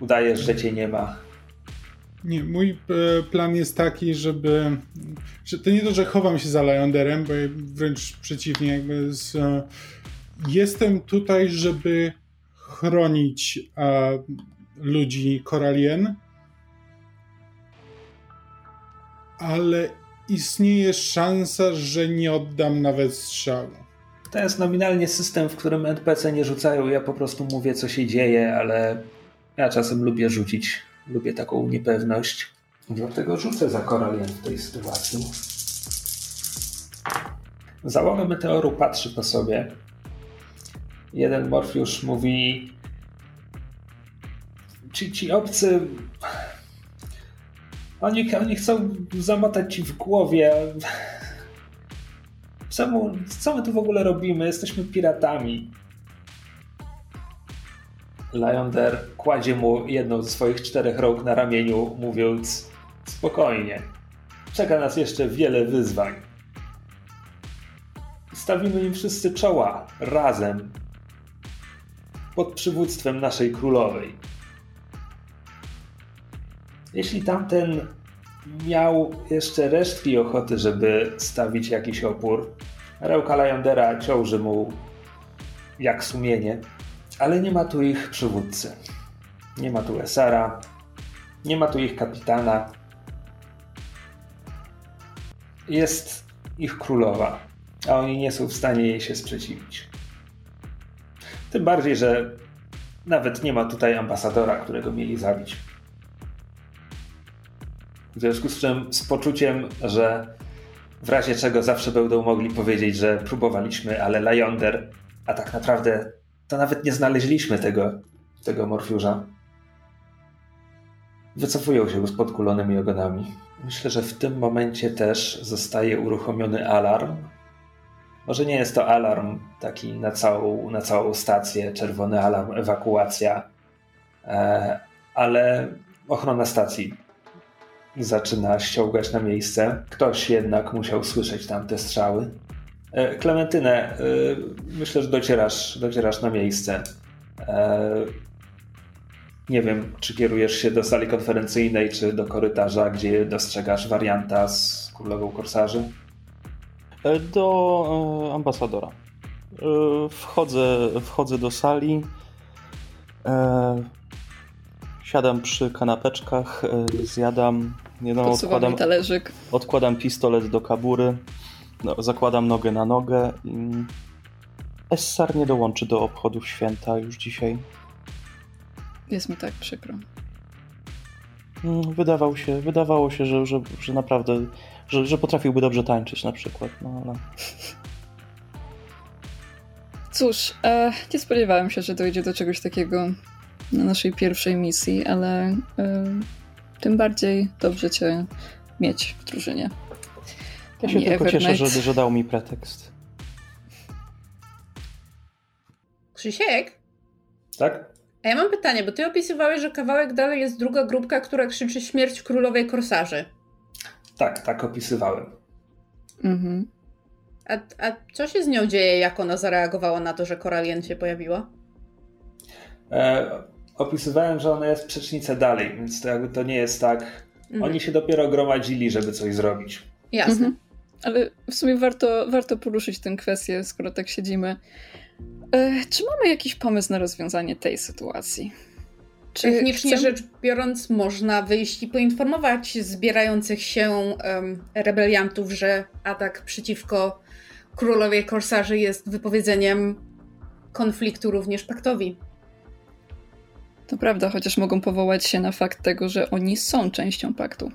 udajesz, że cię nie ma? Nie, mój e, plan jest taki, żeby. Że to nie to, że chowam się za Lajonderem, bo wręcz przeciwnie, jakby z, e, jestem tutaj, żeby chronić e, ludzi Koralien ale istnieje szansa, że nie oddam nawet strzału. To jest nominalnie system, w którym NPC nie rzucają. Ja po prostu mówię, co się dzieje, ale ja czasem lubię rzucić. Lubię taką niepewność. Dlatego rzucę za Koralien w tej sytuacji. Załoga meteoru patrzy po sobie. Jeden Morfiusz mówi: Ci, ci obcy oni, oni chcą zamotać ci w głowie. Czemu, co my tu w ogóle robimy? Jesteśmy piratami. Lyonder kładzie mu jedną ze swoich czterech rąk na ramieniu, mówiąc spokojnie. Czeka nas jeszcze wiele wyzwań. Stawimy im wszyscy czoła, razem, pod przywództwem naszej królowej. Jeśli tamten miał jeszcze resztki ochoty, żeby stawić jakiś opór, Rełka Lajondera ciąży mu jak sumienie, ale nie ma tu ich przywódcy. Nie ma tu Esara, nie ma tu ich kapitana. Jest ich królowa, a oni nie są w stanie jej się sprzeciwić. Tym bardziej, że nawet nie ma tutaj ambasadora, którego mieli zabić. W związku z czym z poczuciem, że w razie czego zawsze będą mogli powiedzieć, że próbowaliśmy, ale Lajonder, a tak naprawdę to nawet nie znaleźliśmy tego, tego Morfiusza. Wycofują się z podkulonymi ogonami. Myślę, że w tym momencie też zostaje uruchomiony alarm. Może nie jest to alarm taki na całą, na całą stację, czerwony alarm, ewakuacja, e, ale ochrona stacji zaczyna ściągać na miejsce. Ktoś jednak musiał słyszeć tamte strzały. E, Klementynę, e, myślę, że docierasz, docierasz na miejsce. E, nie wiem, czy kierujesz się do sali konferencyjnej, czy do korytarza, gdzie dostrzegasz warianta z królową korsarzy? Do ambasadora. Wchodzę, wchodzę do sali. Siadam przy kanapeczkach, zjadam, nie no, odkładam, talerzyk. Odkładam pistolet do kabury, no, zakładam nogę na nogę Essar nie dołączy do obchodów święta już dzisiaj. Jest mi tak przykro. Mm, wydawał się, wydawało się, że, że, że naprawdę, że, że potrafiłby dobrze tańczyć na przykład, no ale... Cóż, e, nie spodziewałem się, że dojdzie do czegoś takiego na naszej pierwszej misji, ale e, tym bardziej dobrze cię mieć w drużynie. Ja się tylko cieszę, że, że dał mi pretekst. Krzysiek? Tak? A ja mam pytanie, bo ty opisywałeś, że kawałek dalej jest druga grupka, która krzyczy śmierć królowej korsarzy. Tak, tak opisywałem. Mhm. A, a co się z nią dzieje, jak ona zareagowała na to, że Koralien się pojawiła? E, opisywałem, że ona jest przecznicę dalej, więc to jakby to nie jest tak. Mhm. Oni się dopiero gromadzili, żeby coś zrobić. Jasne. Mhm. Ale w sumie warto, warto poruszyć tę kwestię, skoro tak siedzimy. E, czy mamy jakiś pomysł na rozwiązanie tej sytuacji? Czy Technicznie chcemy... rzecz biorąc, można wyjść i poinformować zbierających się um, rebeliantów, że atak przeciwko królowej korsarzy jest wypowiedzeniem konfliktu również paktowi. To prawda, chociaż mogą powołać się na fakt tego, że oni są częścią paktu.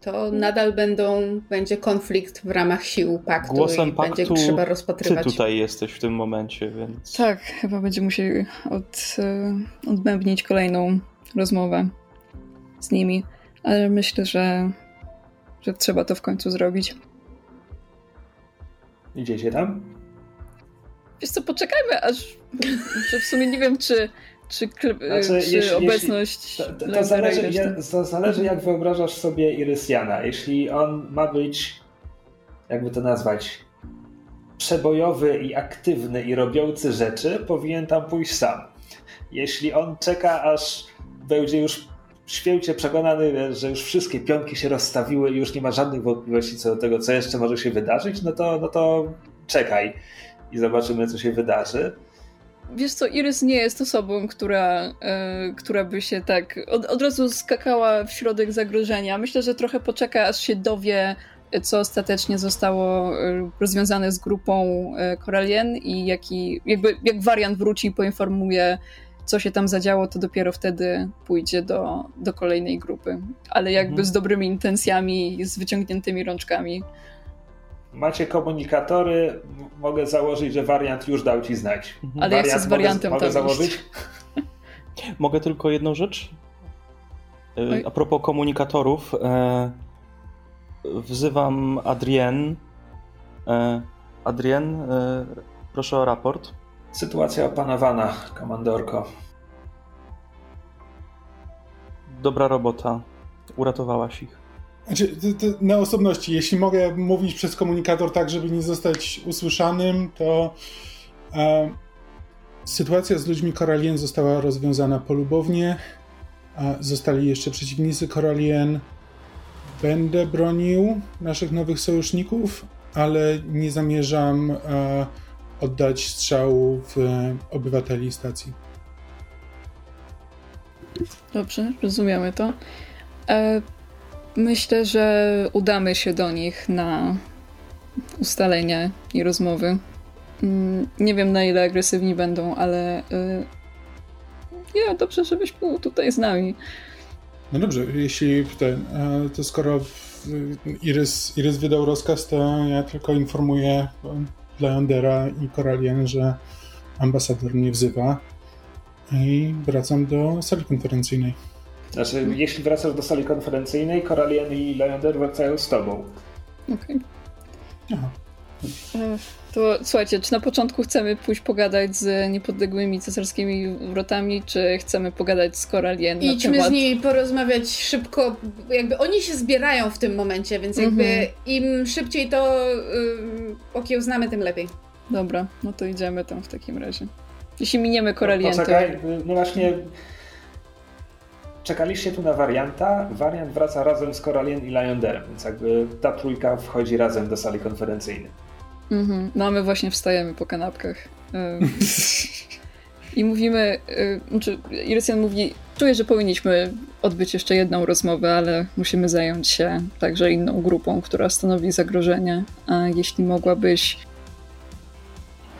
To nadal będą, będzie konflikt w ramach sił paktu Głosem i paktu będzie trzeba rozpatrywać. Ty tutaj jesteś w tym momencie, więc... Tak, chyba będziemy musieli od, e, odbębnić kolejną rozmowę z nimi, ale myślę, że, że trzeba to w końcu zrobić. Idziecie tam? Wiesz co, poczekajmy, aż w sumie nie wiem, czy, czy, kl- Znaczy, czy jeśli- obecność To, to, to, zależy, ja, to zależy, jak wyobrażasz sobie Irysiana. Jeśli on ma być, jakby to nazwać, przebojowy i aktywny i robiący rzeczy, powinien tam pójść sam. Jeśli on czeka, aż będzie już święcie przekonany, że już wszystkie pionki się rozstawiły i już nie ma żadnych wątpliwości co do tego, co jeszcze może się wydarzyć, no to, no to czekaj i zobaczymy, co się wydarzy. Wiesz co, Iris nie jest osobą, która, e, która by się tak od, od razu skakała w środek zagrożenia. Myślę, że trochę poczeka, aż się dowie, co ostatecznie zostało e, rozwiązane z grupą e, Koralien i jaki, jakby, jak wariant wróci i poinformuje, co się tam zadziało, to dopiero wtedy pójdzie do, do kolejnej grupy. Ale jakby Mhm. z dobrymi intencjami, z wyciągniętymi rączkami. Macie komunikatory, mogę założyć, że wariant już dał ci znać. Mhm. Ale ja chcę z mogę- wariantem mogę, tam założyć? Mogę tylko jedną rzecz? Oj. A propos komunikatorów, e, wzywam Adrien. E, Adrien, e, proszę o raport. Sytuacja opanowana, komandorko. Dobra robota. Uratowałaś ich. Znaczy, to, to na osobności, jeśli mogę mówić przez komunikator tak, żeby nie zostać usłyszanym, to e, sytuacja z ludźmi Koralien została rozwiązana polubownie. A zostali jeszcze przeciwnicy Koralien. Będę bronił naszych nowych sojuszników, ale nie zamierzam e, oddać strzału w e, obywateli stacji. Dobrze, rozumiemy to. Myślę, że udamy się do nich na ustalenia i rozmowy. Mm, Nie wiem na ile agresywni będą, ale nie, dobrze, żebyś był tutaj z nami. No dobrze, jeśli ten, to skoro w- Irys, Irys wydał rozkaz, to ja tylko informuję Leandera i Koralien, że ambasador mnie wzywa i wracam do sali konferencyjnej. Znaczy, jeśli wracasz do sali konferencyjnej, Koralien i Leander wracają z tobą. Okej. Aha. E, To słuchajcie, czy na początku chcemy pójść pogadać z niepodległymi cesarskimi wrotami, czy chcemy pogadać z Koralien na Idźmy temat... z nimi porozmawiać szybko, jakby oni się zbierają w tym momencie, więc jakby Mhm. im szybciej to ym, okiełznamy, tym lepiej. Dobra, no to idziemy tam w takim razie. Jeśli miniemy Koralien, to... Poczekaj, no właśnie. Czekaliście tu na warianta. Wariant wraca razem z Koralien i Leanderem, więc jakby ta trójka wchodzi razem do sali konferencyjnej. Mhm. No a my właśnie wstajemy po kanapkach. I mówimy, znaczy Irysian mówi, czuję, że powinniśmy odbyć jeszcze jedną rozmowę, ale musimy zająć się także inną grupą, która stanowi zagrożenie. A jeśli mogłabyś,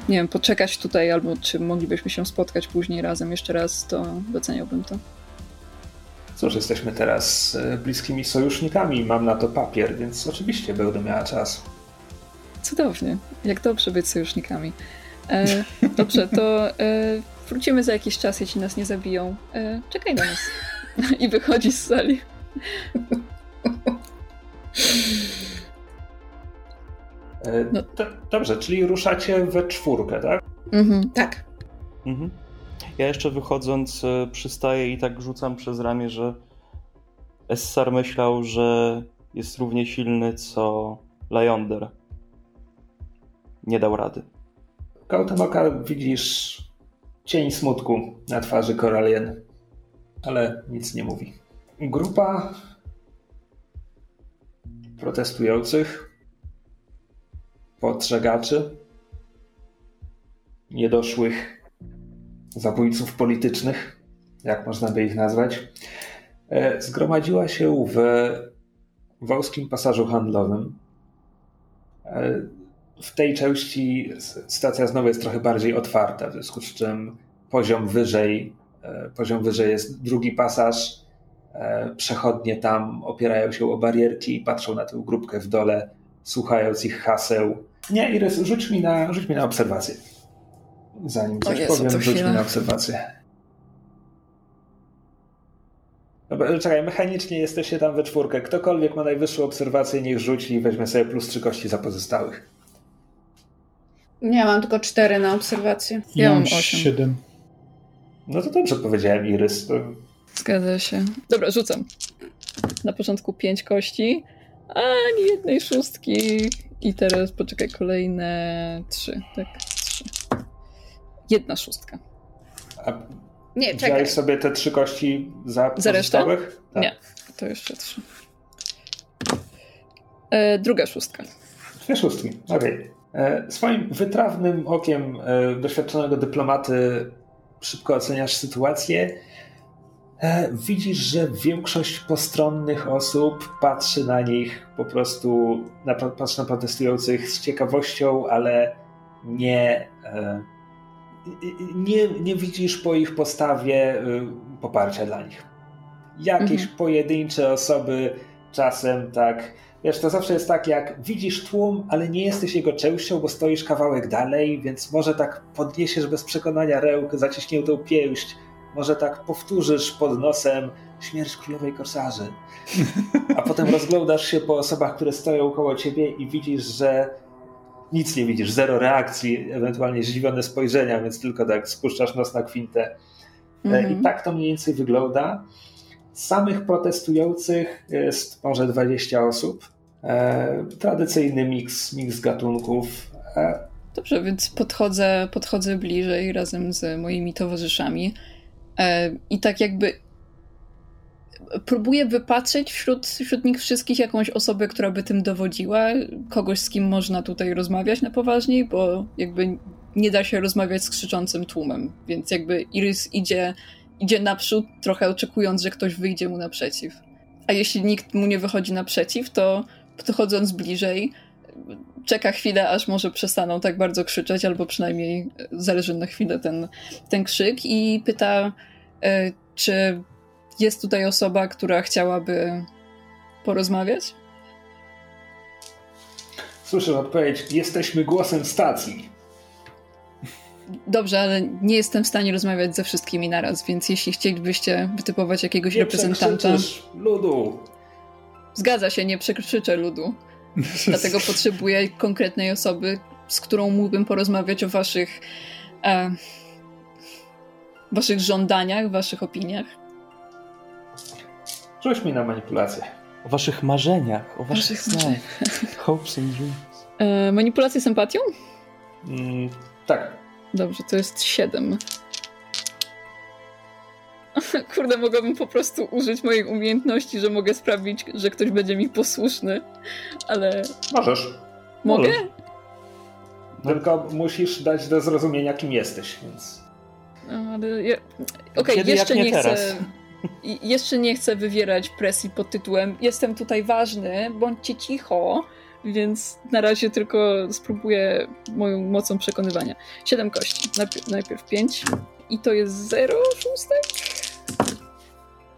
nie wiem, poczekać tutaj, albo czy moglibyśmy się spotkać później razem jeszcze raz, to doceniałbym to. Cóż, jesteśmy teraz e, bliskimi sojusznikami, mam na to papier, więc oczywiście będę miała czas. Cudownie. Jak dobrze być sojusznikami. E, dobrze, to e, wrócimy za jakiś czas, jeśli nas nie zabiją. E, czekaj na nas. I wychodzi z sali. E, No. dobrze, czyli ruszacie we czwórkę, tak? Mhm. Tak. Mhm. Ja jeszcze wychodząc e, przystaję i tak rzucam przez ramię, że Essar myślał, że jest równie silny co Leander. Nie dał rady. Kątem oka widzisz cień smutku na twarzy Koralien, ale nic nie mówi. Grupa protestujących, podżegaczy, niedoszłych zabójców politycznych, jak można by ich nazwać, e, zgromadziła się w wąskim pasażu handlowym. E, w tej części stacja znowu jest trochę bardziej otwarta, w związku z czym poziom wyżej e, poziom wyżej jest drugi pasaż. Przechodnie tam opierają się o barierki i patrzą na tę grupkę w dole, słuchając ich haseł. Nie, Iris, rzuć mi na, rzuć mi na obserwację. Zanim coś Jezu, powiem, rzuć mi na obserwację. Dobra, czekaj, mechanicznie jesteście tam we czwórkę. Ktokolwiek ma najwyższą obserwację, niech rzuci i weźmie sobie plus trzy kości za pozostałych. Nie, mam tylko cztery na obserwację. Ja, ja mam osiem. Siedem. No to dobrze powiedziałem, Irys. Zgadza się. Dobra, rzucam. Na początku pięć kości, ani jednej szóstki. I teraz poczekaj, kolejne trzy. Tak, trzy. Jedna szóstka. A nie, czekaj. Wziąłeś sobie te trzy kości za, za resztę? Tak. Nie, to jeszcze trzy. E, druga szóstka. Dwie szóstki, okej. Okay. E, swoim wytrawnym okiem e, doświadczonego dyplomaty szybko oceniasz sytuację. E, widzisz, że większość postronnych osób patrzy na nich po prostu, na, patrzy na protestujących z ciekawością, ale nie, nie, nie widzisz po ich postawie poparcia dla nich. Jakieś mhm. pojedyncze osoby czasem tak Wiesz, to zawsze jest tak, jak widzisz tłum, ale nie jesteś jego częścią, bo stoisz kawałek dalej, więc może tak podniesiesz bez przekonania rełk, zaciśniętą pięść, może tak powtórzysz pod nosem śmierć królowej korsarzy. A potem rozglądasz się po osobach, które stoją koło ciebie i widzisz, że nic nie widzisz, zero reakcji, ewentualnie zdziwione spojrzenia, więc tylko tak spuszczasz nos na kwintę. Mm -hmm. I tak to mniej więcej wygląda. Samych protestujących jest może 20 osób. E, tradycyjny miks, miks gatunków. E, Dobrze, więc podchodzę, podchodzę bliżej razem z moimi towarzyszami e, i tak jakby próbuję wypatrzeć wśród, wśród nich wszystkich jakąś osobę, która by tym dowodziła, kogoś, z kim można tutaj rozmawiać na poważniej, bo jakby nie da się rozmawiać z krzyczącym tłumem, więc jakby Iris idzie idzie naprzód, trochę oczekując, że ktoś wyjdzie mu naprzeciw. A jeśli nikt mu nie wychodzi naprzeciw, to podchodząc bliżej, czeka chwilę, aż może przestaną tak bardzo krzyczeć, albo przynajmniej zależy na chwilę ten, ten krzyk i pyta, e, czy jest tutaj osoba, która chciałaby porozmawiać? Słyszę odpowiedź, jesteśmy głosem stacji. Dobrze, ale nie jestem w stanie rozmawiać ze wszystkimi naraz, więc jeśli chcielibyście wytypować jakiegoś nie reprezentanta. ludu. Zgadza się, nie przekrzyczę ludu. Dlatego potrzebuję konkretnej osoby, z którą mógłbym porozmawiać o waszych. E, waszych żądaniach, waszych opiniach. Rzuć mi na manipulację. O waszych marzeniach, o waszych, snach. Hopes and dreams. E, manipulację sympatią? Mm, tak. Dobrze, to jest 7. Kurde, mogłabym po prostu użyć mojej umiejętności, że mogę sprawić, że ktoś będzie mi posłuszny, ale. Możesz. Mogę? No. Tylko musisz dać do zrozumienia, kim jesteś, więc. No, ale. Ja... Okej, okay, jeszcze nie, nie chcę. Jeszcze nie chcę wywierać presji pod tytułem Jestem tutaj ważny, bądźcie cicho więc na razie tylko spróbuję moją mocą przekonywania. Siedem kości. Najpierw, najpierw pięć i to jest 0 szóstek.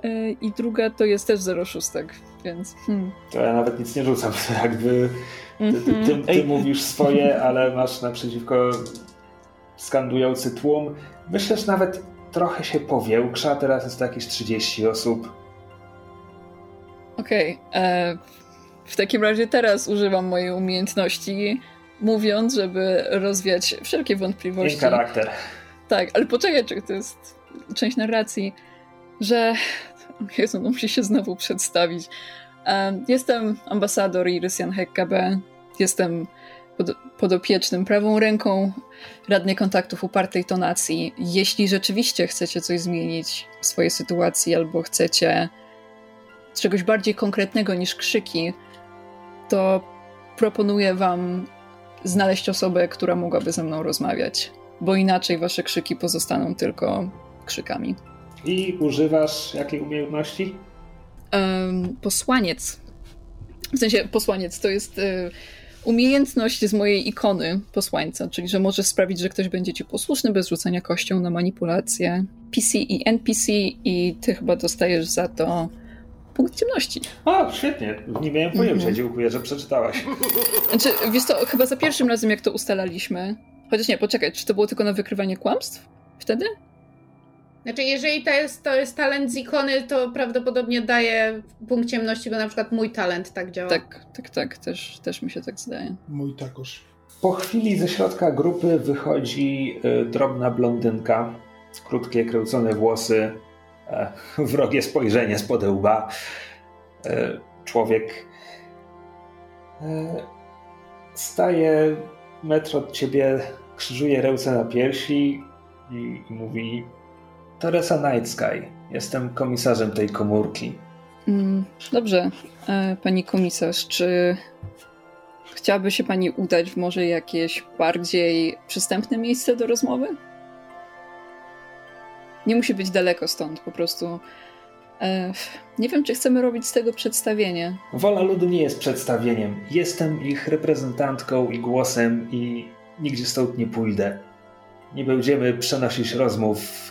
E, I druga to jest też 0 szóstek, więc. Hmm. To ja nawet nic nie rzucam. Jakby ty, ty, ty, ty mówisz swoje, ale masz naprzeciwko skandujący tłum. Myślę, że nawet trochę się powiększa. Teraz jest to jakieś 30 osób. Okej. Okay. E, w takim razie teraz używam mojej umiejętności, mówiąc, żeby rozwiać wszelkie wątpliwości. I charakter. Tak, ale poczekaj, czy to jest część narracji, że Jezu, no musi się znowu przedstawić. Jestem ambasador Irysian Hekkabe. Jestem pod, podopiecznym prawą ręką radnej kontaktów upartej tonacji. Jeśli rzeczywiście chcecie coś zmienić w swojej sytuacji albo chcecie czegoś bardziej konkretnego niż krzyki, to proponuję wam znaleźć osobę, która mogłaby ze mną rozmawiać, bo inaczej wasze krzyki pozostaną tylko krzykami. I używasz jakiej umiejętności? Um, posłaniec. W sensie posłaniec to jest y, umiejętność z mojej ikony posłańca, czyli że możesz sprawić, że ktoś będzie ci posłuszny bez rzucania kością na manipulację. PC i NPC i ty chyba dostajesz za to punkt ciemności. O, świetnie. Nie miałem pojęcia. Mhm. Dziękuję, że przeczytałaś. Znaczy, wiesz to, chyba za pierwszym razem, jak to ustalaliśmy, chociaż nie, poczekaj, czy to było tylko na wykrywanie kłamstw wtedy? Znaczy, jeżeli to jest, to jest talent z ikony, to prawdopodobnie daje punkt ciemności, bo na przykład mój talent tak działa. Tak, tak, tak, też, też mi się tak zdaje. Mój takoż. Po chwili ze środka grupy wychodzi y, drobna blondynka, krótkie, kręcone włosy, e, wrogie spojrzenie spod łba. E, człowiek e, staje metr od ciebie, krzyżuje ręce na piersi i, i mówi Teresa Night Sky. Jestem komisarzem tej komórki. Mm, dobrze, e, pani komisarz, czy chciałaby się pani udać w może jakieś bardziej przystępne miejsce do rozmowy? Nie musi być daleko stąd, po prostu. E, nie wiem, czy chcemy robić z tego przedstawienie. Wola ludu nie jest przedstawieniem. Jestem ich reprezentantką i głosem, i nigdzie stąd nie pójdę. Nie będziemy przenosić rozmów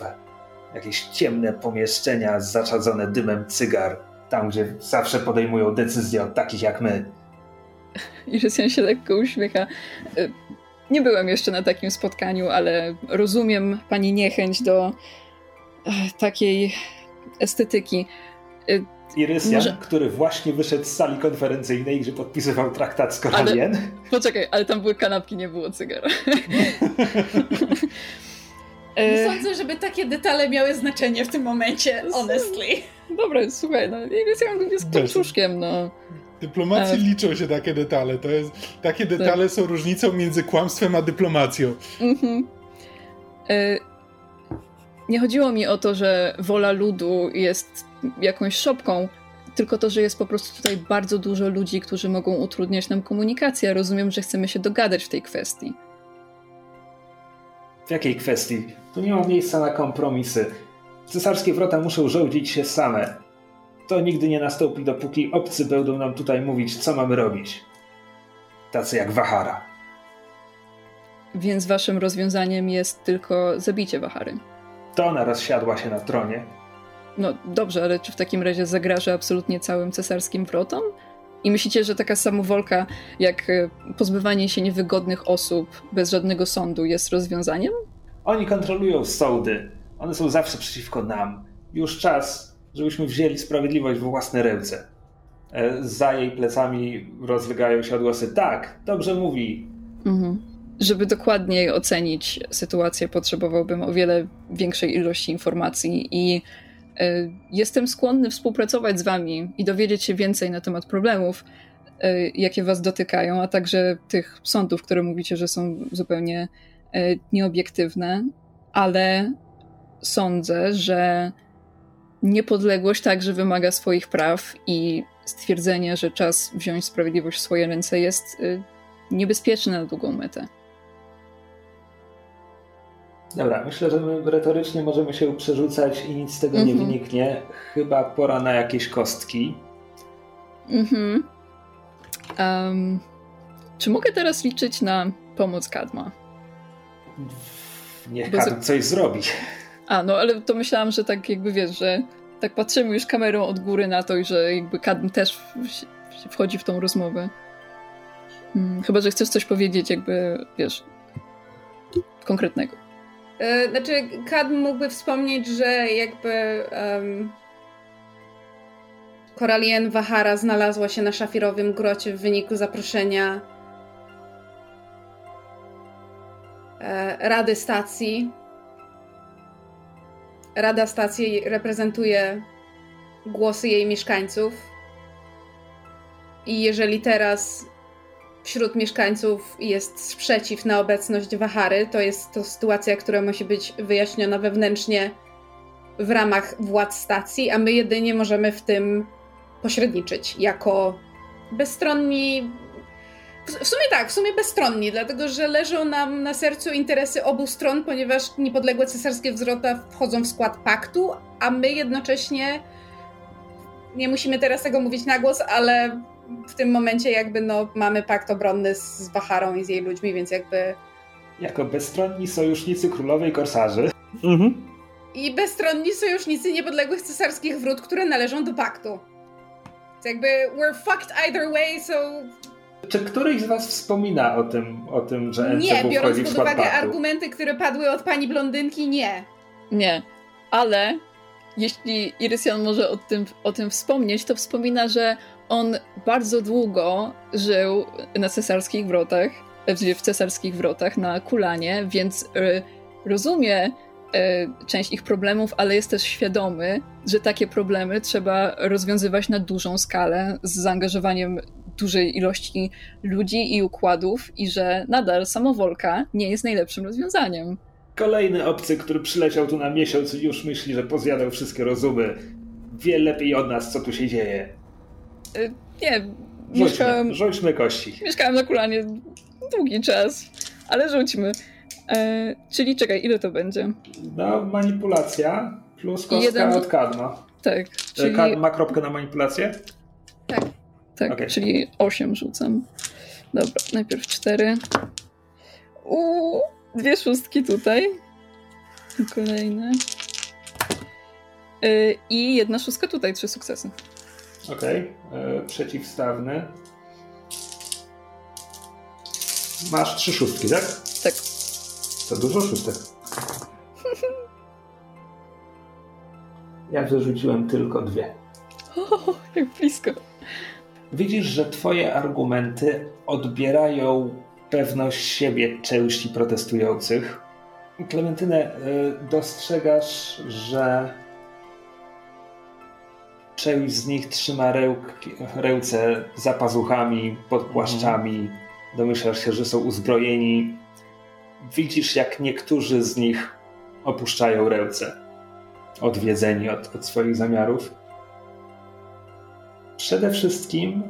jakieś ciemne pomieszczenia zaczadzone dymem cygar, tam gdzie zawsze podejmują decyzje od takich jak my. Irysian się lekko uśmiecha. E, nie byłem jeszcze na takim spotkaniu, ale rozumiem pani niechęć do e, takiej estetyki. E, Irysjan, Może... który właśnie wyszedł z sali konferencyjnej, gdzie podpisywał traktat z Koralien. Ale, poczekaj, ale tam były kanapki, nie było cygar. Nie sądzę, żeby takie detale miały znaczenie w tym momencie, honestly. Dobra, słuchaj, no Irysian jest koczuszkiem, no. Dyplomacji e... liczą się takie detale. To jest, takie tak. detale tak. są różnicą między kłamstwem a dyplomacją. Mhm. E... Nie chodziło mi o to, że wola ludu jest jakąś szopką, tylko to, że jest po prostu tutaj bardzo dużo ludzi, którzy mogą utrudniać nam komunikację. Rozumiem, że chcemy się dogadać w tej kwestii. W jakiej kwestii? Tu nie ma miejsca na kompromisy. Cesarskie wrota muszą rządzić się same. To nigdy nie nastąpi, dopóki obcy będą nam tutaj mówić, co mamy robić. Tacy jak Wahara. Więc waszym rozwiązaniem jest tylko zabicie Wahary. To ona rozsiadła się na tronie. No dobrze, ale czy w takim razie zagraża absolutnie całym cesarskim wrotom? I myślicie, że taka samowolka, jak e, pozbywanie się niewygodnych osób bez żadnego sądu, jest rozwiązaniem? Oni kontrolują sądy. One są zawsze przeciwko nam. Już czas, żebyśmy wzięli sprawiedliwość w własne ręce. E, za jej plecami rozlegają się odgłosy. Tak, dobrze mówi. Mhm. Żeby dokładniej ocenić sytuację, potrzebowałbym o wiele większej ilości informacji i E, jestem skłonny współpracować z Wami i dowiedzieć się więcej na temat problemów, e, jakie Was dotykają, a także tych sądów, które mówicie, że są zupełnie nieobiektywne, ale sądzę, że niepodległość także wymaga swoich praw i stwierdzenie, że czas wziąć sprawiedliwość w swoje ręce jest niebezpieczne na długą metę. Dobra, myślę, że my retorycznie możemy się przerzucać i nic z tego nie mhm. wyniknie. Chyba pora na jakieś kostki. Mhm. Um, czy mogę teraz liczyć na pomoc Kadma? Niech Kadm coś zrobi. A, no ale to myślałam, że tak jakby wiesz, że tak patrzymy już kamerą od góry na to i że jakby Kadm też wchodzi w tą rozmowę. Hmm, chyba, że chcesz coś powiedzieć jakby, wiesz, konkretnego. E, znaczy, Kad mógłby wspomnieć, że jakby um, Koralien Wahara znalazła się na szafirowym grocie w wyniku zaproszenia Rady Stacji. Rada Stacji reprezentuje głosy jej mieszkańców. I jeżeli teraz wśród mieszkańców jest sprzeciw na obecność Wahary. To jest to sytuacja, która musi być wyjaśniona wewnętrznie w ramach władz stacji, a my jedynie możemy w tym pośredniczyć jako bezstronni. W sumie tak, w sumie bezstronni, dlatego że leżą nam na sercu interesy obu stron, ponieważ niepodległe cesarskie wzrota wchodzą w skład paktu, a my jednocześnie nie musimy teraz tego mówić na głos, ale w tym momencie jakby no mamy pakt obronny z Baharą i z jej ludźmi, więc jakby... Jako bezstronni sojusznicy królowej korsarzy. Mhm. I bezstronni sojusznicy niepodległych cesarskich wrót, które należą do paktu. Więc jakby we're fucked either way, so... Czy któryś z was wspomina o tym, o tym że NCW Nie, biorąc pod uwagę argumenty, które padły od pani blondynki, nie. Nie, ale jeśli Irysian może o tym, o tym wspomnieć, to wspomina, że on bardzo długo żył na cesarskich wrotach, w w cesarskich wrotach na Kulanie, więc y, rozumie y, część ich problemów, ale jest też świadomy, że takie problemy trzeba rozwiązywać na dużą skalę z zaangażowaniem dużej ilości ludzi i układów i że nadal samowolka nie jest najlepszym rozwiązaniem. Kolejny obcy, który przyleciał tu na miesiąc i już myśli, że pozjadał wszystkie rozumy. Wie lepiej od nas, co tu się dzieje. Y, Nie, mieszkałem, Rzućmy, rzućmy kości. mieszkałem na Kulanie długi czas, ale rzućmy. E, czyli czekaj, ile to będzie? No, manipulacja plus kostka Jeden- od Kadma. Tak, Czyli... czyli, Kad ma kropkę na manipulację? tak, okej. czyli 8 rzucam. Dobra, najpierw 4. Uuu, dwie szóstki tutaj. Kolejne. Y, I jedna szóstka tutaj, trzy sukcesy. Okej. e, Przeciwstawny. Masz trzy szóstki, tak? Tak. To dużo szóstek. Ja wyrzuciłem tylko dwie. O, jak blisko. Widzisz, że twoje argumenty odbierają pewność siebie części protestujących. Klementynę, y, dostrzegasz, że część z nich trzyma ręce za pazuchami, pod płaszczami. Domyślasz się, że są uzbrojeni. Widzisz, jak niektórzy z nich opuszczają ręce, odwiedzeni od, od swoich zamiarów. Przede wszystkim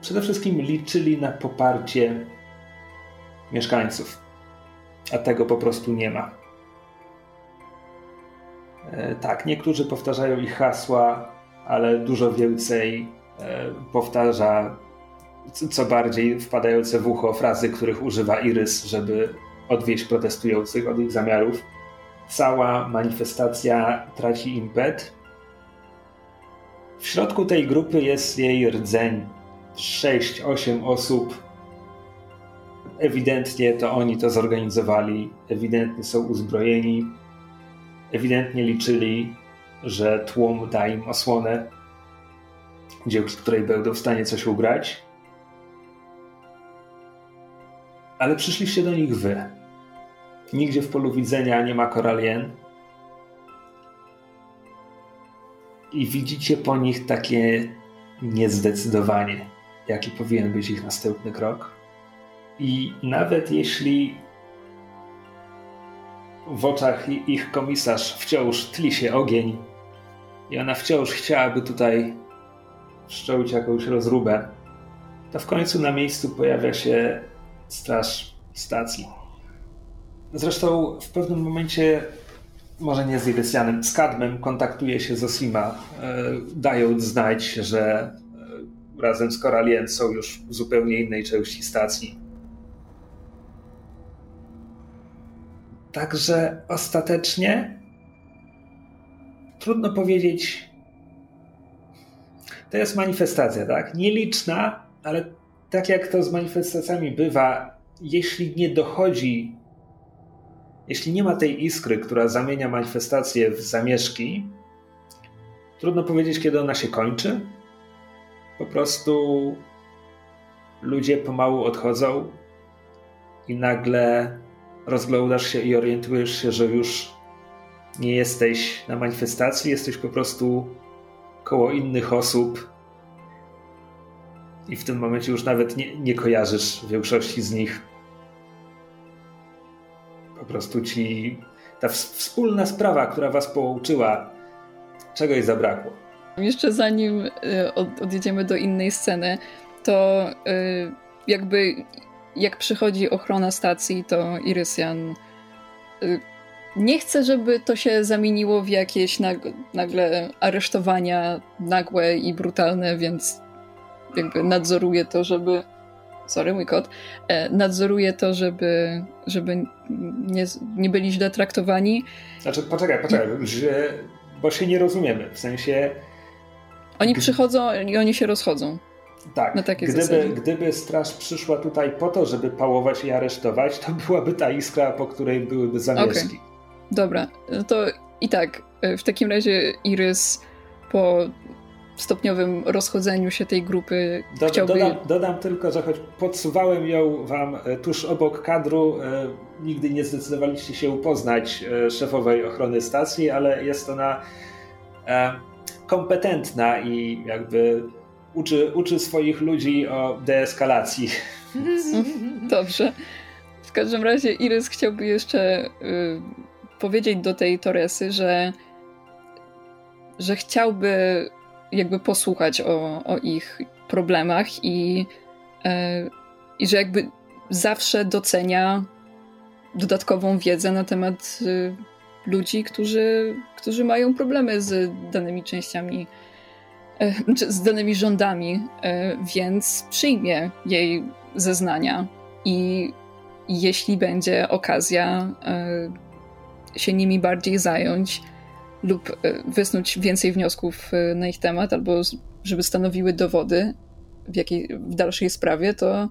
przede wszystkim liczyli na poparcie mieszkańców, a tego po prostu nie ma. E, tak, niektórzy powtarzają ich hasła, ale dużo więcej e, powtarza co bardziej wpadające w ucho frazy, których używa Irys, żeby odwieść protestujących od ich zamiarów. Cała manifestacja traci impet, w środku tej grupy jest jej rdzeń. 6-8 osób. Ewidentnie to oni to zorganizowali, ewidentnie są uzbrojeni, ewidentnie liczyli, że tłum da im osłonę, dzięki której będą w stanie coś ugrać. Ale przyszliście do nich wy. Nigdzie w polu widzenia nie ma koralien, i widzicie po nich takie niezdecydowanie, jaki powinien być ich następny krok. I nawet jeśli w oczach ich komisarz wciąż tli się ogień i ona wciąż chciałaby tutaj wszcząć jakąś rozróbę, to w końcu na miejscu pojawia się straż stacji. Zresztą w pewnym momencie może nie z Irysianem, z Kadmem kontaktuje się z Osima, e, dając znać, że e, razem z Koralien są już w zupełnie innej części stacji. Także ostatecznie trudno powiedzieć. To jest manifestacja, tak? Nieliczna, ale tak jak to z manifestacjami bywa, jeśli nie dochodzi jeśli nie ma tej iskry, która zamienia manifestację w zamieszki, trudno powiedzieć, kiedy ona się kończy. Po prostu ludzie pomału odchodzą i nagle rozglądasz się i orientujesz się, że już nie jesteś na manifestacji, jesteś po prostu koło innych osób i w tym momencie już nawet nie, nie kojarzysz większości z nich prostu ci ta ws- wspólna sprawa, która was połączyła, czegoś zabrakło. Jeszcze zanim y, od, odjedziemy do innej sceny, to y, jakby jak przychodzi ochrona stacji, to Irysian y, nie chcę, żeby to się zamieniło w jakieś nag nagle aresztowania nagłe i brutalne, więc jakby nadzoruję to, żeby. Sorry, mój kot. E, nadzoruję to, żeby, żeby nie, nie byli źle traktowani. Znaczy, poczekaj, poczekaj, że, bo się nie rozumiemy. W sensie. Oni przychodzą i oni się rozchodzą. Tak, na takie gdyby, gdyby straż przyszła tutaj po to, żeby pałować i aresztować, to byłaby ta iskra, po której byłyby zamieszki. Okay. Dobra, no to i tak, e, w takim razie Iris po stopniowym rozchodzeniu się tej grupy Do, chciałby... Dodam, dodam, tylko, że choć podsuwałem ją wam e, tuż obok kadru, e, nigdy nie zdecydowaliście się upoznać e, szefowej ochrony stacji, ale jest ona kompetentna i jakby uczy, uczy swoich ludzi o deeskalacji. Dobrze. W każdym razie Iris chciałby jeszcze y, powiedzieć do tej Toresy, że że chciałby jakby posłuchać o, o ich problemach i, e, i że jakby zawsze docenia dodatkową wiedzę na temat y, ludzi, którzy, którzy mają problemy z danymi częściami, e, z danymi rządami, e, więc przyjmie jej zeznania. I jeśli będzie okazja się nimi bardziej zająć, lub e, wysnuć więcej wniosków e, na ich temat, albo żeby stanowiły dowody w, jakiej, w dalszej sprawie, to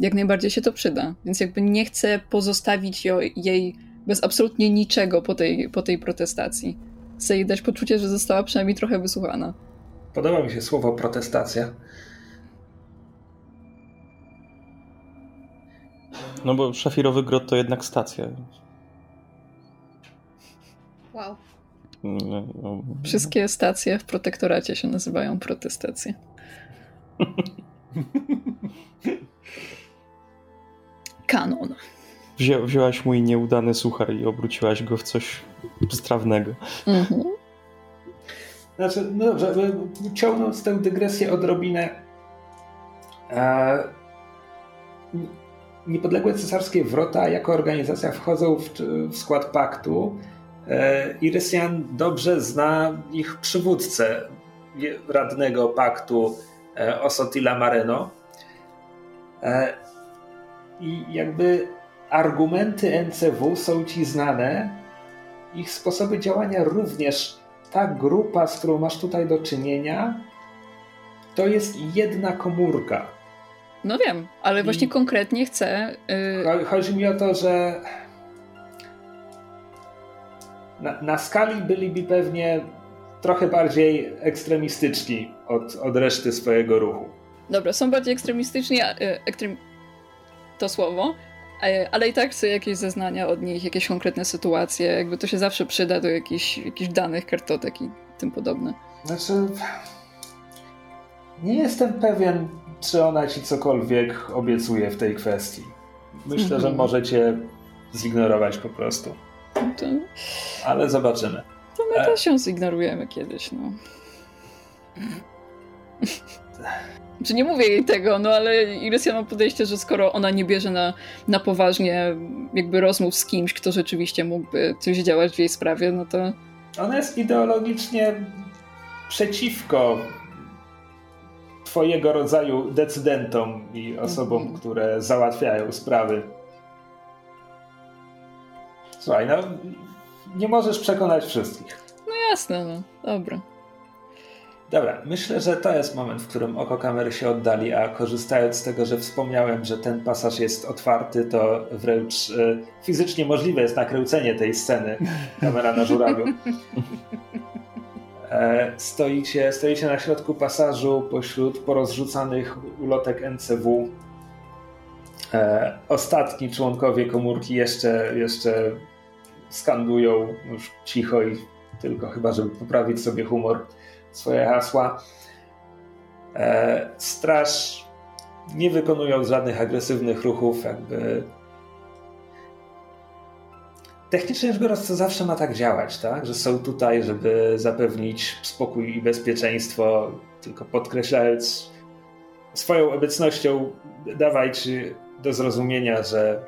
jak najbardziej się to przyda. Więc jakby nie chcę pozostawić jej bez absolutnie niczego po tej, po tej protestacji. Chcę jej dać poczucie, że została przynajmniej trochę wysłuchana. Podoba mi się słowo protestacja. No bo szafirowy grot to jednak stacja. Wow. Wszystkie stacje w protektoracie się nazywają protestacje. Kanon. Wzię, wzięłaś mój nieudany suchar i obróciłaś go w coś strawnego. Mhm. Znaczy, no dobrze, ciągnąc tę dygresję odrobinę. E, niepodległe cesarskie wrota jako organizacja wchodzą w, w skład paktu E, Irysian dobrze zna ich przywódcę, radnego paktu e, Osotila Mareno. E, I jakby argumenty NCW są ci znane, ich sposoby działania również. Ta grupa, z którą masz tutaj do czynienia, to jest jedna komórka. No wiem, ale właśnie I konkretnie chcę. Yy... Chodzi mi o to, że na, na skali byliby pewnie trochę bardziej ekstremistyczni od, od reszty swojego ruchu. Dobra, są bardziej ekstremistyczni, e, ekstrem... to słowo, ale i tak chcę jakieś zeznania od nich, jakieś konkretne sytuacje, jakby to się zawsze przyda do jakichś, jakichś danych, kartotek i tym podobne. Znaczy, nie jestem pewien, czy ona ci cokolwiek obiecuje w tej kwestii. Myślę, że mhm. możecie zignorować po prostu. To... Ale zobaczymy. To my e... też ją zignorujemy kiedyś, no. Czy nie mówię jej tego, no ale Irysia ma podejście, że skoro ona nie bierze na, na poważnie jakby rozmów z kimś, kto rzeczywiście mógłby coś działać w jej sprawie, no to... Ona jest ideologicznie przeciwko twojego rodzaju decydentom i osobom, -hmm. które załatwiają sprawy. Słuchaj, no nie możesz przekonać wszystkich. No jasne, no. Dobra. Dobra, myślę, że to jest moment, w którym oko kamery się oddali, a korzystając z tego, że wspomniałem, że ten pasaż jest otwarty, to wręcz y, fizycznie możliwe jest nakręcenie tej sceny. Kamera na żurawiu. E, stoicie, stoicie na środku pasażu pośród porozrzucanych ulotek NCW. E, ostatni członkowie komórki jeszcze, jeszcze skandują już cicho i tylko chyba, żeby poprawić sobie humor, swoje hasła. E, straż nie wykonują żadnych agresywnych ruchów, jakby. Technicznie rzecz biorąc, to zawsze ma tak działać, tak? Że są tutaj, żeby zapewnić spokój i bezpieczeństwo, tylko podkreślając swoją obecnością, dawać do zrozumienia, że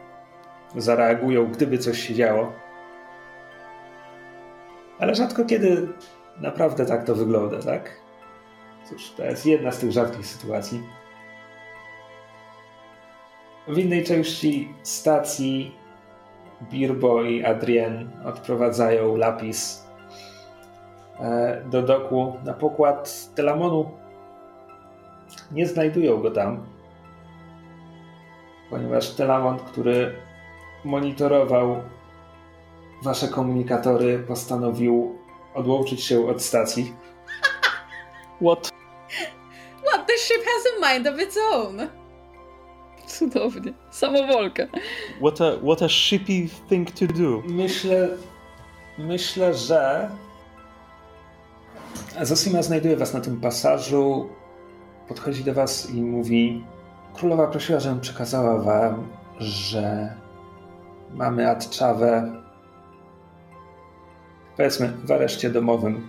zareagują, gdyby coś się działo. Ale rzadko kiedy naprawdę tak to wygląda, tak? Cóż, to jest jedna z tych rzadkich sytuacji. W innej części stacji Birbo i Adrien odprowadzają Lapis e, do doku na pokład Telamonu. Nie znajdują go tam, ponieważ Telamon, który monitorował wasze komunikatory, postanowił odłączyć się od stacji. What? What? The ship has a mind of its own! Cudownie. Samowolka. What a, what a shippy thing to do. Myślę, myślę, że Zosima znajduje was na tym pasażu, podchodzi do was i mówi Królowa prosiła, żebym przekazała wam, że mamy Atczawę powiedzmy w areszcie domowym.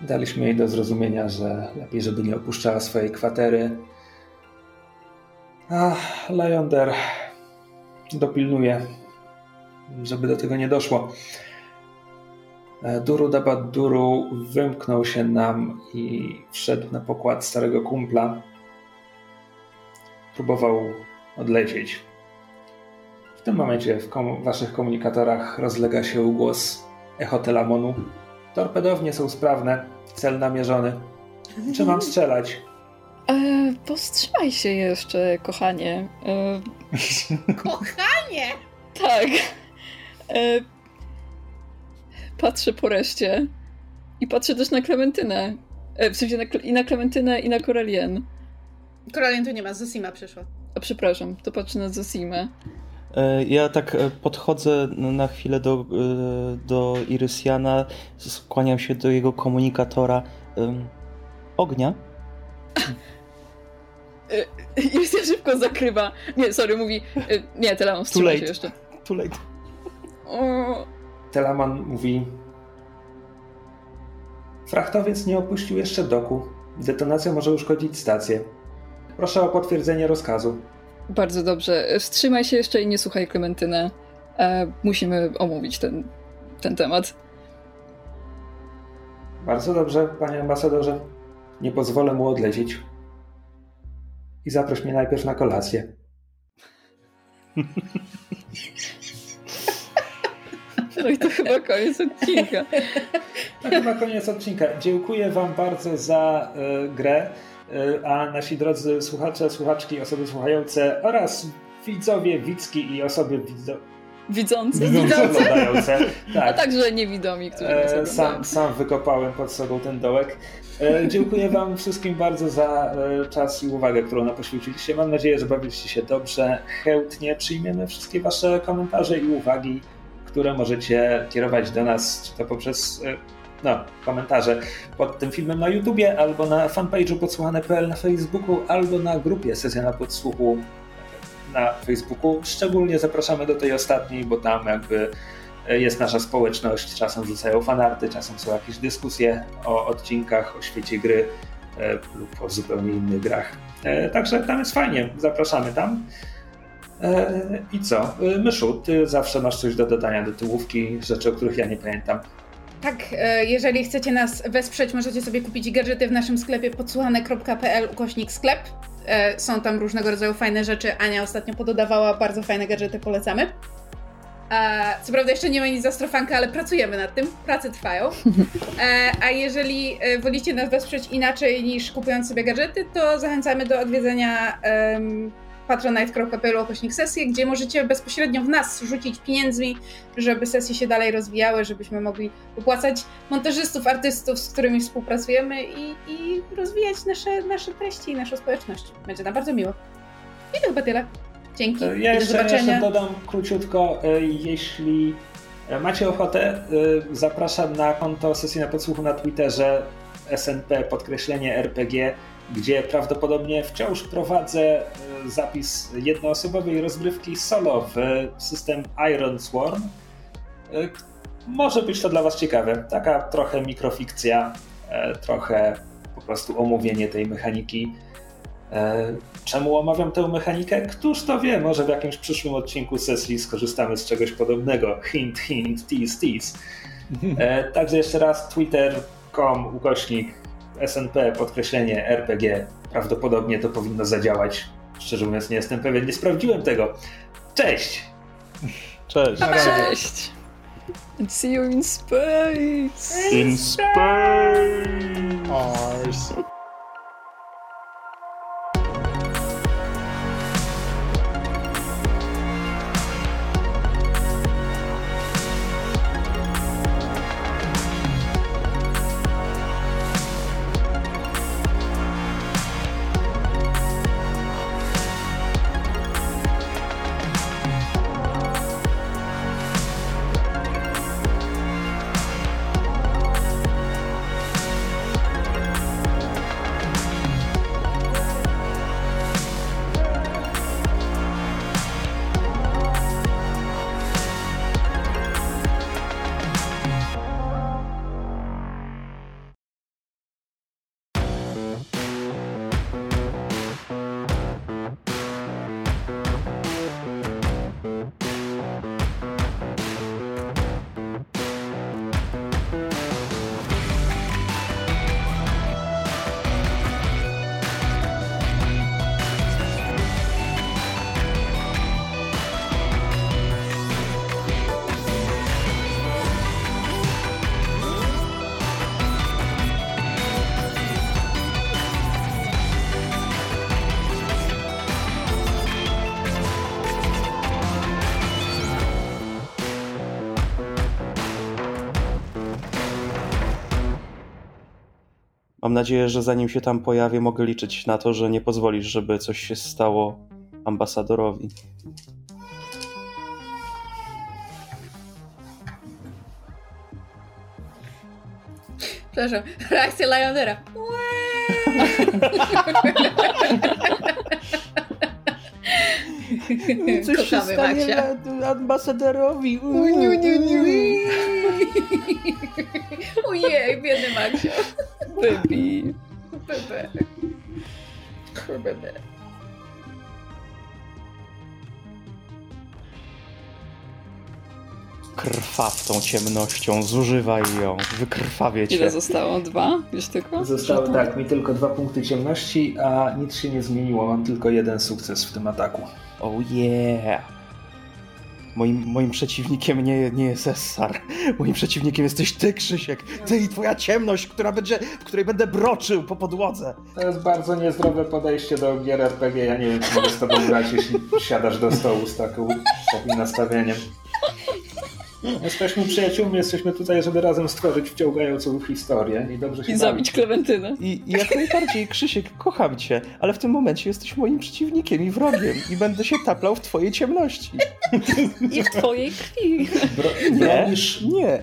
Daliśmy jej do zrozumienia, że lepiej, żeby nie opuszczała swojej kwatery. A Lajonder dopilnuje, żeby do tego nie doszło. Duru Dabat Duru wymknął się nam i wszedł na pokład starego kumpla. Próbował odlecieć. W tym momencie w kom waszych komunikatorach rozlega się głos echo Telamonu. Torpedownie są sprawne, cel namierzony. Czy mam strzelać? E, powstrzymaj się jeszcze, kochanie. E... Kochanie! tak. E, patrzę po reszcie i patrzę też na Klementynę. E, w sensie na, i na Klementynę, i na Koralien. Koralien tu nie ma, Zosima przyszła. A przepraszam, to patrzę na Zosimę. E, ja tak e, podchodzę na chwilę do, e, do Irysiana, skłaniam się do jego komunikatora. Ognia? Irysian szybko zakrywa. Nie, sorry, mówi. Nie, Telamon, wstrzymaj się jeszcze. Too late. O... Telamon mówi. Frachtowiec nie opuścił jeszcze doku. Detonacja może uszkodzić stację. Proszę o potwierdzenie rozkazu. Bardzo dobrze. Wstrzymaj się jeszcze i nie słuchaj Klementynę. E, musimy omówić ten, ten temat. Bardzo dobrze, panie ambasadorze. Nie pozwolę mu odlecieć. I zaproś mnie najpierw na kolację. No i to chyba koniec odcinka. To chyba koniec odcinka. Dziękuję Wam bardzo za y, grę. Y, a nasi drodzy słuchacze, słuchaczki, osoby słuchające oraz widzowie, widzki i osoby widzo... widzące, widzące, oglądające. Tak. A także niewidomi, którzy e, sam, sam wykopałem pod sobą ten dołek. E, dziękuję Wam wszystkim bardzo za e, czas i uwagę, którą nam poświęciliście. Mam nadzieję, że bawiliście się dobrze. Chętnie przyjmiemy wszystkie Wasze komentarze i uwagi, które możecie kierować do nas, czy to poprzez e, no, komentarze pod tym filmem na YouTubie, albo na fanpage'u podsłuchane.pl na Facebooku, albo na grupie Sesja na Podsłuchu na Facebooku. Szczególnie zapraszamy do tej ostatniej, bo tam jakby jest nasza społeczność, czasem rzucają fanarty, czasem są jakieś dyskusje o odcinkach, o świecie gry e, lub o zupełnie innych grach. E, także tam jest fajnie, zapraszamy tam. E, I co? Myszu, ty zawsze masz coś do dodania do tyłówki, rzeczy, o których ja nie pamiętam. Tak, e, jeżeli chcecie nas wesprzeć, możecie sobie kupić gadżety w naszym sklepie podsłuchane.pl ukośnik sklep. E, są tam różnego rodzaju fajne rzeczy. Ania ostatnio pododawała bardzo fajne gadżety, polecamy. Co prawda jeszcze nie ma nic za strofankę, ale pracujemy nad tym, prace trwają. E, a jeżeli wolicie nas wesprzeć inaczej niż kupując sobie gadżety, to zachęcamy do odwiedzenia patronite.pl okośnik sesje, gdzie możecie bezpośrednio w nas rzucić pieniędzmi, żeby sesje się dalej rozwijały, żebyśmy mogli opłacać montażystów, artystów, z którymi współpracujemy i, i rozwijać nasze, nasze treści i naszą społeczność. Będzie nam bardzo miło. I to chyba tyle. Dzięki. Ja jeszcze, do zobaczenia. jeszcze dodam króciutko, e, jeśli e, macie ochotę, e, zapraszam na konto sesji na podsłuchu na Twitterze SNP podkreślenie RPG gdzie prawdopodobnie wciąż prowadzę e, zapis jednoosobowej rozgrywki solo w system Iron Swarm. E, może być to dla Was ciekawe. Taka trochę mikrofikcja, e, trochę po prostu omówienie tej mechaniki. Czemu omawiam tę mechanikę? Któż to wie, może w jakimś przyszłym odcinku sesji skorzystamy z czegoś podobnego. Hint, hint, tease, tease. Także jeszcze raz twitter.com ukośnik snp podkreślenie rpg. Prawdopodobnie to powinno zadziałać. Szczerze mówiąc nie jestem pewien, nie sprawdziłem tego. Cześć! Cześć. Cześć! And see you in space! In space! Ars. Mam nadzieję, że zanim się tam pojawię, mogę liczyć na to, że nie pozwolisz, żeby coś się stało ambasadorowi. Przepraszam, reakcja Lionera. Kochamy Maksia. ambasadorowi. Ojej, biedny Maksio. Baby! Bebe. Bebe. Krwaw tą ciemnością, zużywaj ją, wykrwawię cię. Ile zostało? Dwa? Już tylko? Zostały Że- tak, mi tylko dwa punkty ciemności, a nic się nie zmieniło. Mam tylko jeden sukces w tym ataku. Oh yeah! Moim, moim przeciwnikiem nie, nie jest Essar. Moim przeciwnikiem jesteś ty, Krzysiek. Ty i twoja ciemność, która będzie, w której będę broczył po podłodze. To jest bardzo niezdrowe podejście do gier RPG. Ja nie wiem, czy mogę z tobą grać, jeśli siadasz do stołu z, taką, z takim nastawieniem. Jesteśmy przyjaciółmi, jesteśmy tutaj, żeby razem stworzyć wciągającą historię i dobrze się I zabić Klementynę. I, I jak najbardziej, Krzysiek, kocham cię, ale w tym momencie jesteś moim przeciwnikiem i wrogiem i będę się taplał w twojej ciemności. I w twojej krwi. Bro, Nie, nie.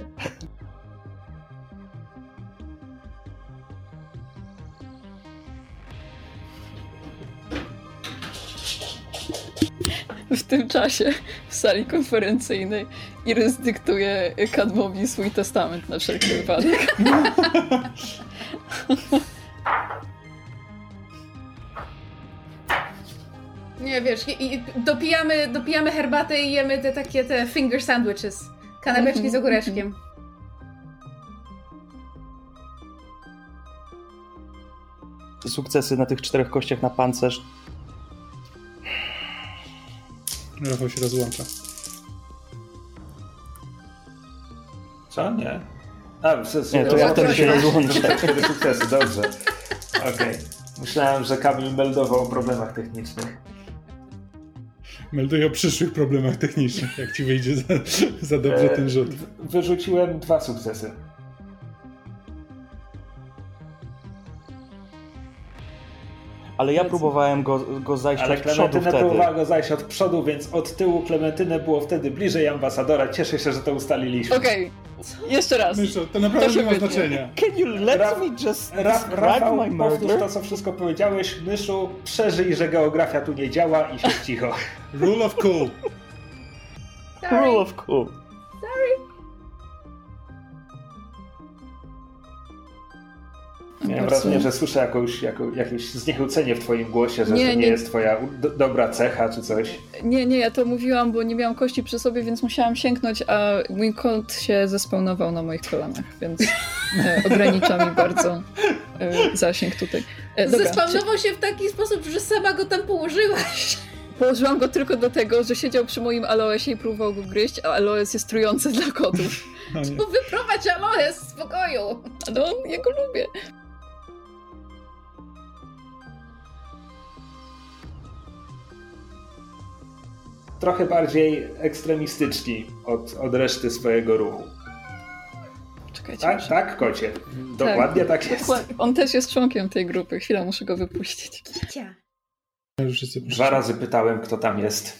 W tym czasie w sali konferencyjnej Irys dyktuje Kadmowi swój testament na wszelki wypadek. Nie wiesz, i, i dopijamy, dopijamy herbatę i jemy te takie te finger sandwiches. Kanapeczki Mhm, z ogóreczkiem. Sukcesy na tych czterech kościach na pancerz. Rafał się rozłącza. Co? Nie. A, w sensie, Nie, to ja wtedy się rozłączę. Tak, cztery sukcesy, dobrze. Okej. Myślałem, że Kamil meldował o problemach technicznych. Melduję o przyszłych problemach technicznych, jak ci wyjdzie za, za dobrze E, ten rzut. Wyrzuciłem dwa sukcesy. Ale ja próbowałem go, go zajść Ale od przodu Klementynę wtedy. próbowała go zajść od przodu, więc od tyłu Klementynę było wtedy bliżej ambasadora. Cieszę się, że to ustaliliśmy. Okej, jeszcze raz. Myszo, to naprawdę To nie ma znaczenia. Can you let Ra- me just Ra Rafał, my powtórz murder? to, co wszystko powiedziałeś. Myszu, przeżyj, że geografia tu nie działa i się cicho. Rule of cool. Rule of cool. Miałem Bardzo- wrażenie, że słyszę jakąś, jako, jakieś zniechęcenie w twoim głosie, że Nie, to nie, nie. jest twoja do, dobra cecha czy coś. Nie, nie, ja to mówiłam, bo nie miałam kości przy sobie, więc musiałam sięgnąć, a mój kąt się zespawnował na moich kolanach, więc e, ogranicza mi bardzo e, zasięg tutaj. E, dobra, Zespawnował się w taki sposób, że sama go tam położyłaś. Położyłam go tylko do tego, że siedział przy moim aloesie i próbował go gryźć, a aloes jest trujący dla kotów. No wyprowadź Aloes z pokoju. Ale on, ja go lubię. Trochę bardziej ekstremistyczni od, od reszty swojego ruchu. Czekajcie. Tak, muszę- tak, kocie. Dokładnie tak, jest. Dokładnie. On też jest członkiem tej grupy. Chwila, muszę go wypuścić. Kicia. Dwa razy pytałem, kto tam jest.